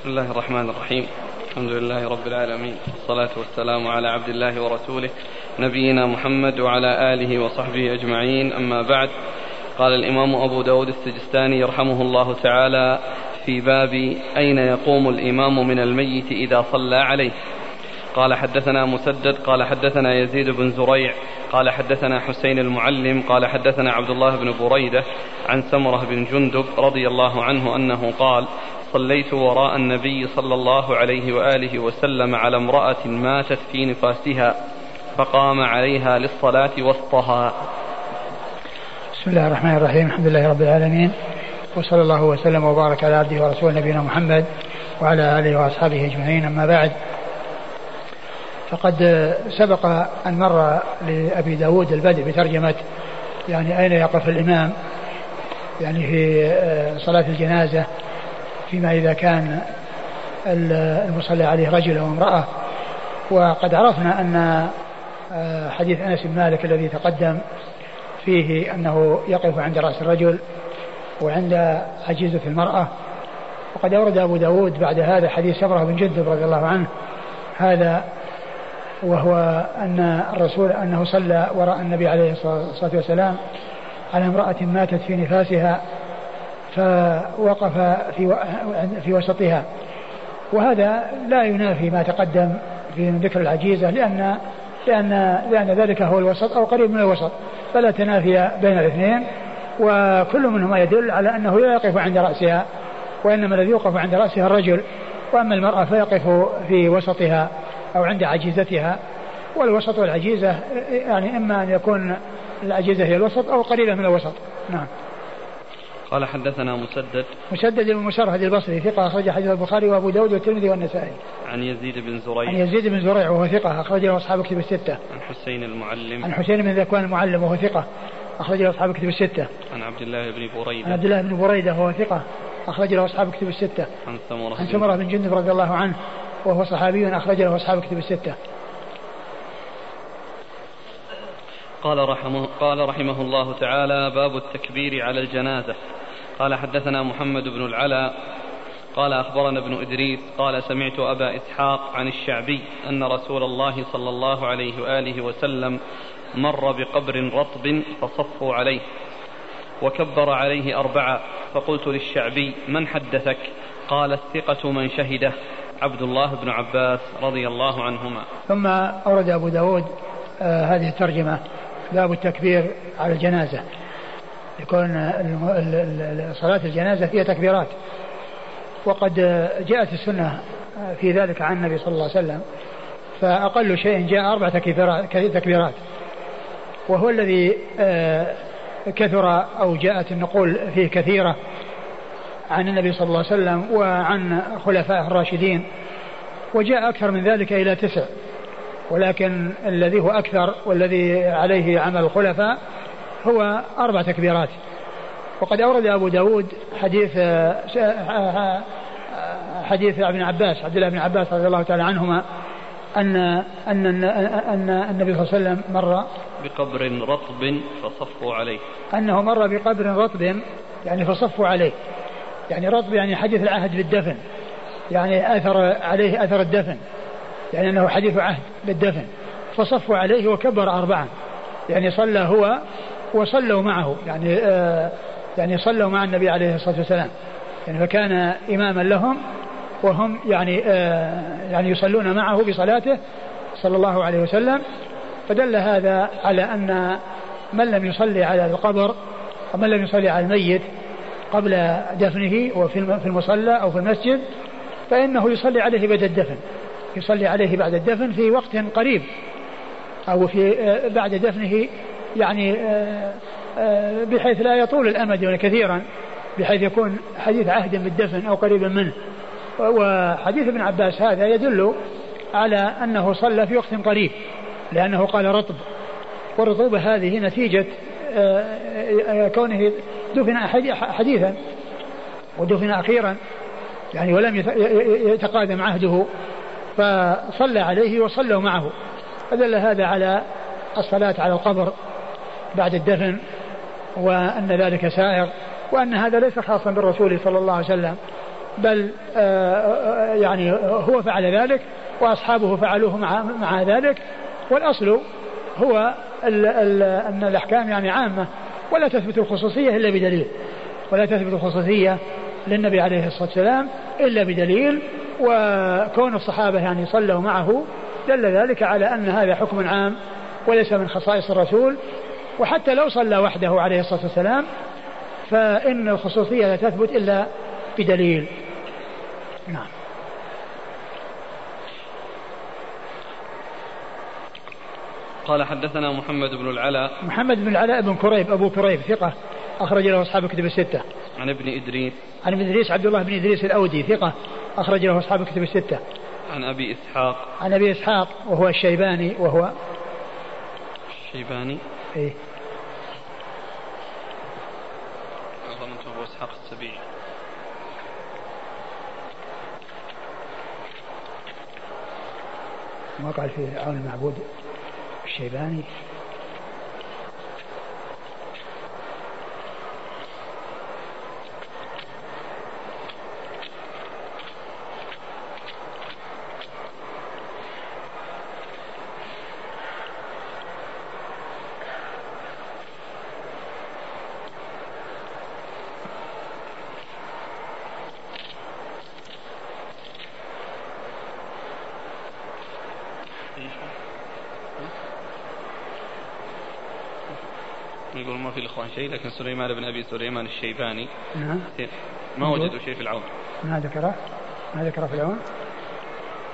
Speaker 2: بسم الله الرحمن الرحيم. الحمد لله رب العالمين والصلاة والسلام على عبد الله ورسوله نبينا محمد وعلى آله وصحبه أجمعين. أما بعد قال الإمام أبو داود السجستاني يرحمه الله تعالى في باب أين يقوم الإمام من الميت إذا صلى عليه. قال حدثنا مسدد قال حدثنا يزيد بن زريع قال حدثنا حسين المعلم قال حدثنا عبد الله بن بريدة عن سمرة بن جندب رضي الله عنه أنه قال صليت وراء النبي صلى الله عليه وآله وسلم على امرأة ماتت في نفاسها فقام عليها للصلاة وسطها.
Speaker 1: بسم الله الرحمن الرحيم الحمد لله رب العالمين وصلى الله وسلم وبارك على عبده ورسوله نبينا محمد وعلى آله وأصحابه أجمعين أما بعد فقد سبق أن مر لأبي داود البدء بترجمة يعني أين يقف الإمام؟ يعني في آه، صلاة الجنازة فيما إذا كان المصلى عليه رجل أو امرأة. وقد عرفنا أن آه، حديث أنس بن مالك الذي تقدم فيه أنه يقف عند رأس الرجل وعند عجيزة المرأة. وقد أورد أبو داود بعد هذا حديث سمرة بن جندب رضي الله عنه هذا وهو أن الرسول أنه صلى وراء النبي عليه الصلاة والسلام على امرأة ماتت في نفاسها فوقف في في وسطها. وهذا لا ينافي ما تقدم في ذكر العجيزة لأن لأن لأن ذلك هو الوسط أو قريب من الوسط. فلا تنافي بين الاثنين وكل منهما يدل على أنه لا يقف عند رأسها وإنما الذي يوقف عند رأسها الرجل. وأما المرأة فيقف في وسطها. أو عند عجيزتها والوسط والعجيزة يعني إما أن يكون العجيزة هي الوسط أو قريبة من الوسط. نعم.
Speaker 2: قال حدثنا مسدد.
Speaker 1: مسدد بن مسرهد البصري ثقة أخرج حديث البخاري وأبو داود والترمذي والنسائي.
Speaker 2: عن يزيد بن زريع.
Speaker 1: عن يزيد بن زريع وهو ثقة أخرج له أصحاب كتب الستة.
Speaker 2: عن حسين المعلم.
Speaker 1: عن حسين بن ذكوان المعلم وهو ثقة أخرج له أصحاب كتب الستة.
Speaker 2: عن عبد الله بن بريدة.
Speaker 1: عن عبد الله بن بريدة وهو ثقة أخرج له أصحاب كتب الستة.
Speaker 2: عن سمرة
Speaker 1: عن سمرة بن جندب رضي الله عنه. وهو صحابي أخرج له أصحاب كتب الستة.
Speaker 2: قال رحمه, قال رحمه الله تعالى باب التكبير على الجنازة. قال حدثنا محمد بن العلاء قال أخبرنا ابن إدريس. قال سمعت أبا إسحاق عن الشعبي أن رسول الله صلى الله عليه وآله وسلم مر بقبر رطب فصفوا عليه وكبر عليه أربعة. فقلت للشعبي من حدثك؟ قال الثقة من شهده. عبد الله بن عباس رضي الله عنهما.
Speaker 1: ثم أورد أبو داود آه هذه الترجمة باب التكبير على الجنازة. يكون صلاة الجنازة فيها تكبيرات. وقد جاءت السنة في ذلك عن النبي صلى الله عليه وسلم فأقل شيء جاء أربع تكبيرات. وهو الذي آه، كثر أو جاءت النقول فيه كثيرة. عن النبي صلى الله عليه وسلم وعن خلفائه الراشدين وجاء أكثر من ذلك إلى تسع. ولكن الذي هو أكثر والذي عليه عمل الخلفاء هو أربع تكبيرات. وقد أورد أبو داود حديث حديث ابن عباس عبد الله بن عباس رضي الله تعالى عنهما أن أن أن النبي صلى الله عليه وسلم مر
Speaker 2: بقبر رطب فصفوا عليه.
Speaker 1: أنه مر بقبر رطب يعني فصفوا عليه. يعني رطب يعني حديث العهد بالدفن يعني أثر عليه أثر الدفن. يعني أنه حديث عهد بالدفن فصفوا عليه وكبر أربعا يعني صلى هو وصلوا معه. يعني آه يعني صلوا مع النبي عليه الصلاة والسلام. يعني فكان إماما لهم وهم يعني آه يعني يصلون معه بصلاته صلى الله عليه وسلم. فدل هذا على أن من لم يصلي على القبر ومن لم يصلي على الميت قبل دفنه وفي المصلى أو في المسجد فإنه يصلي عليه بعد الدفن. يصلي عليه بعد الدفن في وقت قريب أو في آه، بعد دفنه يعني آه، آه، بحيث لا يطول الأمد كثيرا بحيث يكون حديث عهد بالدفن أو قريبا منه. وحديث ابن عباس هذا يدل على أنه صلى في وقت قريب لأنه قال رطب. والرطوبة هذه نتيجة كونه دفن حديثا ودفن أخيرا يعني ولم يتقادم عهده فصلى عليه وصلوا معه. فدل هذا على الصلاة على القبر بعد الدفن وأن ذلك سائر وأن هذا ليس خاصا بالرسول صلى الله عليه وسلم بل آه، آه، يعني هو فعل ذلك وأصحابه فعلوه مع, مع ذلك. والأصل هو أن الأحكام يعني عامة. ولا تثبت الخصوصية إلا بدليل ولا تثبت الخصوصية للنبي عليه الصلاة والسلام إلا بدليل وكون الصحابة يعني صلوا معه دل ذلك على أن هذا حكم عام وليس من خصائص الرسول وحتى لو صلى وحده عليه الصلاة والسلام فإن الخصوصية لا تثبت إلا بدليل. نعم.
Speaker 2: قال حدثنا محمد بن العلاء.
Speaker 1: محمد بن العلاء بن كريب أبو كريب ثقة أخرج له أصحاب الكتب الستة.
Speaker 2: عن ابن إدريس.
Speaker 1: عن ابن إدريس عبد الله بن إدريس الأودي ثقة أخرج له أصحاب الكتب الستة.
Speaker 2: عن أبي إسحاق.
Speaker 1: عن أبي إسحاق وهو الشيباني وهو
Speaker 2: الشيباني.
Speaker 1: إيه.
Speaker 2: ظننت أبو إسحاق السبيعي.
Speaker 1: ما قال في عون المعبود. الشيباني
Speaker 2: لكن سليمان بن أبي سليمان الشيباني.
Speaker 1: نعم.
Speaker 2: ما وجدوا شيء في العون.
Speaker 1: ما ذكره؟ ما ذكره في العون؟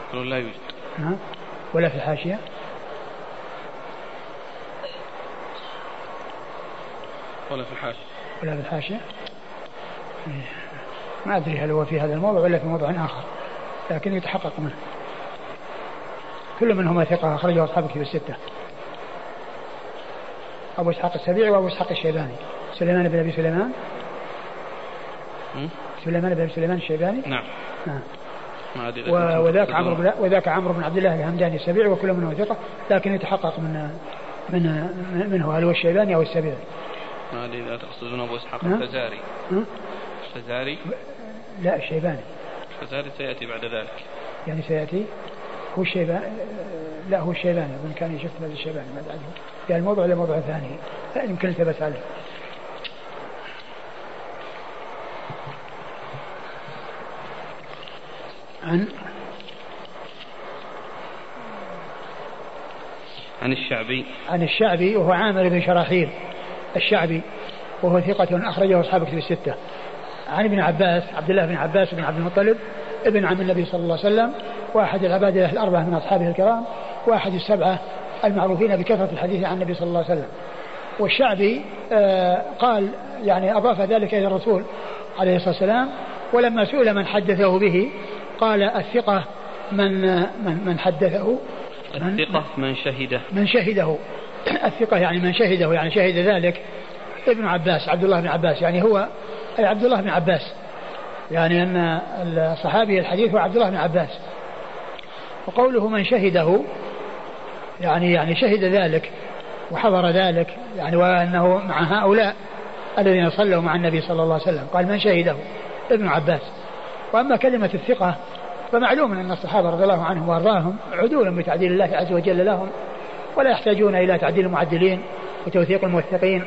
Speaker 2: يقولون لا يوجد.
Speaker 1: نعم. ولا في الحاشية؟
Speaker 2: ولا في الحاشية.
Speaker 1: ولا في الحاشية. ما أدري هل هو في هذا الموضوع ولا في موضوع آخر لكن يتحقق منه. كل منهما ثقة أخرجه أصحاب الكتب الستة. أبو إسحاق السبيعي وأبو إسحاق الشيباني. سليمان بن أبي سليمان. سليمان بن أبي سليمان الشيباني.
Speaker 2: نعم.
Speaker 1: نعم. وذاك عمرو بن وذاك عمرو بن عبد الله الهمداني السبيعي وكل منهم ثقة لكن يتحقق من من منه هل هو الشيباني أو السبيعي؟
Speaker 2: ما أدري إذا تقصدون أبو إسحاق الفزاري. الفزاري؟
Speaker 1: لا الشيباني.
Speaker 2: الفزاري سيأتي بعد ذلك.
Speaker 1: يعني سيأتي؟ هو الشيباني لا هو الشيباني من كان يشوف هذا الشيباني ما بعده يعني الموضوع إلى موضوع ثاني. يمكن التبس عليه عن؟
Speaker 2: عن الشعبي.
Speaker 1: عن الشعبي وهو عامر بن شراحيل الشعبي وهو ثقة أخرجه أصحاب كتب الستة. عن ابن عباس عبد الله بن عباس بن عبد المطلب ابن عم النبي صلى الله عليه وسلم وأحد العبادة الأربعة من أصحابه الكرام وأحد السبعة المعروفين بكثرة الحديث عن النبي صلى الله عليه وسلم. والشعبي آه قال يعني أضاف ذلك إلى الرسول عليه الصلاة والسلام ولما سئل من حدثه به قال الثقة من من من حدثه.
Speaker 2: الثقة من شهده.
Speaker 1: من شهده. الثقة يعني من شهده يعني شهد ذلك. ابن عباس عبد الله بن عباس يعني هو أي عبد الله بن عباس. يعني أن الصحابي الحديث هو عبد الله بن عباس. وقوله من شهده يعني يعني شهد ذلك وحضر ذلك يعني وأنه مع هؤلاء الذين صلوا مع النبي صلى الله عليه وسلم قال من شهده؟ ابن عباس. وأما كلمة الثقة فمعلوم أن الصحابة رضي الله عنهم وأرضاهم عدول بتعديل الله عز وجل لهم ولا يحتاجون إلى تعديل المعدلين وتوثيق الموثقين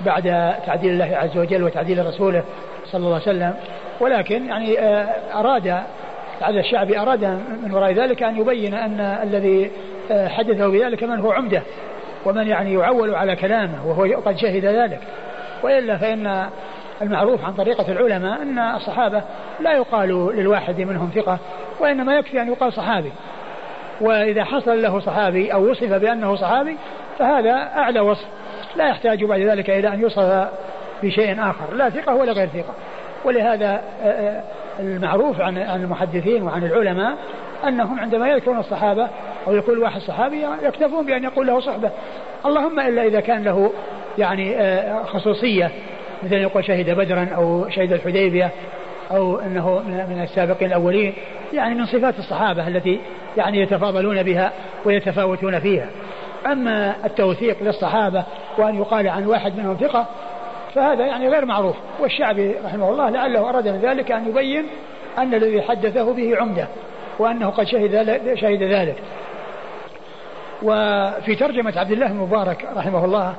Speaker 1: بعد تعديل الله عز وجل وتعديل رسوله صلى الله عليه وسلم ولكن يعني آه، أراد هذا الشعبي أراد من وراء ذلك أن يبين أن الذي آه، حدثه بذلك من هو عمدة ومن يعني يعول على كلامه وهو قد شهد ذلك. وإلا فإن المعروف عن طريقة العلماء أن الصحابة لا يقال للواحد منهم ثقة وإنما يكفي أن يقال صحابي. وإذا حصل له صحابي أو وصف بأنه صحابي فهذا أعلى وصف. لا يحتاج بعد ذلك إلى أن يوصف بشيء آخر لا ثقة ولا غير ثقة. ولهذا آه، آه، المعروف عن المحدثين وعن العلماء أنهم عندما يذكرون الصحابة أو يقول واحد صحابي يكتفون بأن يقول له صحبة. اللهم إلا إذا كان له يعني آه، خصوصية مثل يقول شهد بدرا أو شهد الحديبية أو أنه من السابقين الأولين يعني من صفات الصحابة التي يعني يتفاضلون بها ويتفاوتون فيها. أما التوثيق للصحابة وأن يقال عن واحد منهم ثقة فهذا يعني غير معروف. والشعبي رحمه الله لعله أراد من ذلك أن يبين أن الذي حدثه به عمدة وأنه قد شهد شهد ذلك. وفي ترجمة عبد الله المبارك رحمه الله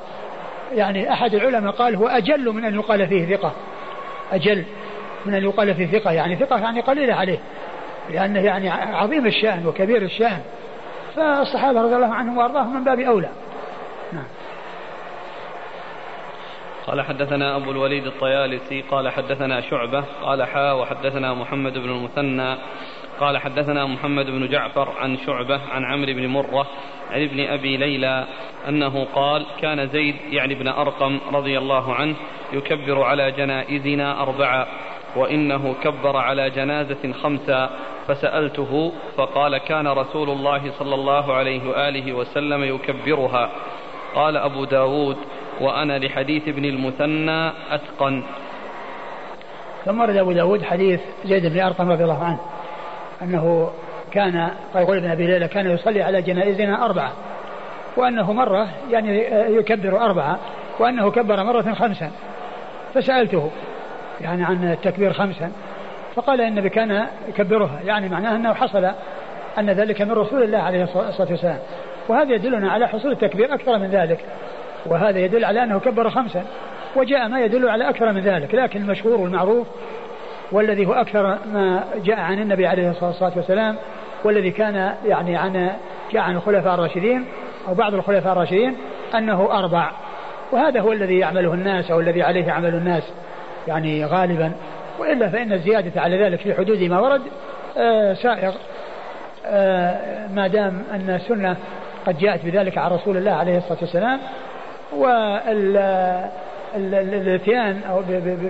Speaker 1: يعني أحد العلماء قال هو أجل من أن يقال فيه ثقة. أجل من أن يقال فيه ثقة يعني ثقة يعني قليلة عليه لأنه يعني عظيم الشأن وكبير الشأن. فالصحابة رضي الله عنهم وأرضاهم من باب أولى نعم
Speaker 2: قال حدثنا أبو الوليد الطيالسي قال حدثنا شعبة قال حا وحدثنا محمد بن المثنى قال حدثنا محمد بن جعفر عن شعبة عن عمرو بن مرة عن ابن أبي ليلى أنه قال كان زيد يعني ابن أرقم رضي الله عنه يكبر على جنائزنا أربعة وإنه كبر على جنازة خمسة فسألته فقال كان رسول الله صلى الله عليه وآله وسلم يكبرها. قال أبو داود وأنا لحديث ابن المثنى أتقن.
Speaker 1: ثم ورد أبو داود حديث زيد بن أرقم رضي الله عنه أنه كان يقول ابن أبي ليلى كان يصلي على جنائزنا أربعة وأنه مرة يعني يكبر أربعة وأنه كبر مرة خمسا فسألته يعني عن التكبير خمسا فقال إن النبي كان يكبرها يعني معناه أنه حصل أن ذلك من رسول الله عليه الصلاة والسلام. وهذا يدلنا على حصول التكبير أكثر من ذلك. وهذا يدل على أنه كبر خمسا وجاء ما يدل على أكثر من ذلك لكن المشهور والمعروف والذي هو أكثر ما جاء عن النبي عليه الصلاة والسلام والذي كان يعني عن جاء عن الخلفاء الراشدين أو بعض الخلفاء الراشدين أنه أربع. وهذا هو الذي يعمله الناس أو الذي عليه عمل الناس يعني غالبا. وإلا فإن الزيادة على ذلك في حدود ما ورد آه سائغ آه ما دام أن السنة قد جاءت بذلك عن رسول الله عليه الصلاة والسلام والاتيان أو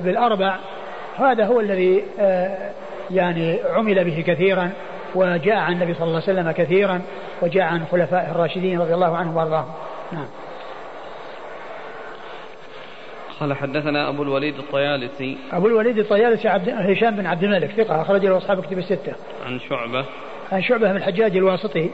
Speaker 1: بالأربع هذا هو الذي آه يعني عمل به كثيرا وجاء عن النبي صلى الله عليه وسلم كثيرا وجاء عن خلفاء الراشدين رضي الله عنهم وأرضاهم. نعم.
Speaker 2: قال حدثنا أبو الوليد الطيالسي.
Speaker 1: أبو الوليد الطيالسي عبد هشام بن عبد الملك ثقة أخرج له أصحاب كتب الستة.
Speaker 2: عن شعبة.
Speaker 1: عن شعبة بن الحجاج الواسطي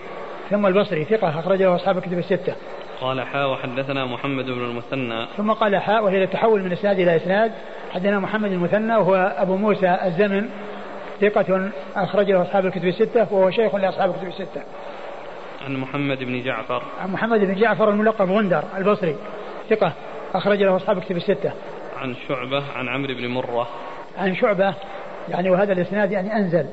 Speaker 1: ثم البصري ثقة أخرج له أصحاب كتب الستة.
Speaker 2: قال حاء وحدثنا محمد بن المثنى.
Speaker 1: ثم قال حاء وهي تحول من إسناد إلى إسناد. حدثنا محمد المثنى وهو أبو موسى الزمن. ثقة أخرج له أصحاب الكتب الستة وهو شيخ لأصحاب الكتب الستة.
Speaker 2: عن محمد بن جعفر.
Speaker 1: عن محمد بن جعفر الملقب غندر البصري. ثقة أخرج له أصحاب الكتب الستة.
Speaker 2: عن شعبة عن عمرو بن مرة.
Speaker 1: عن شعبة يعني وهذا الإسناد يعني أنزل.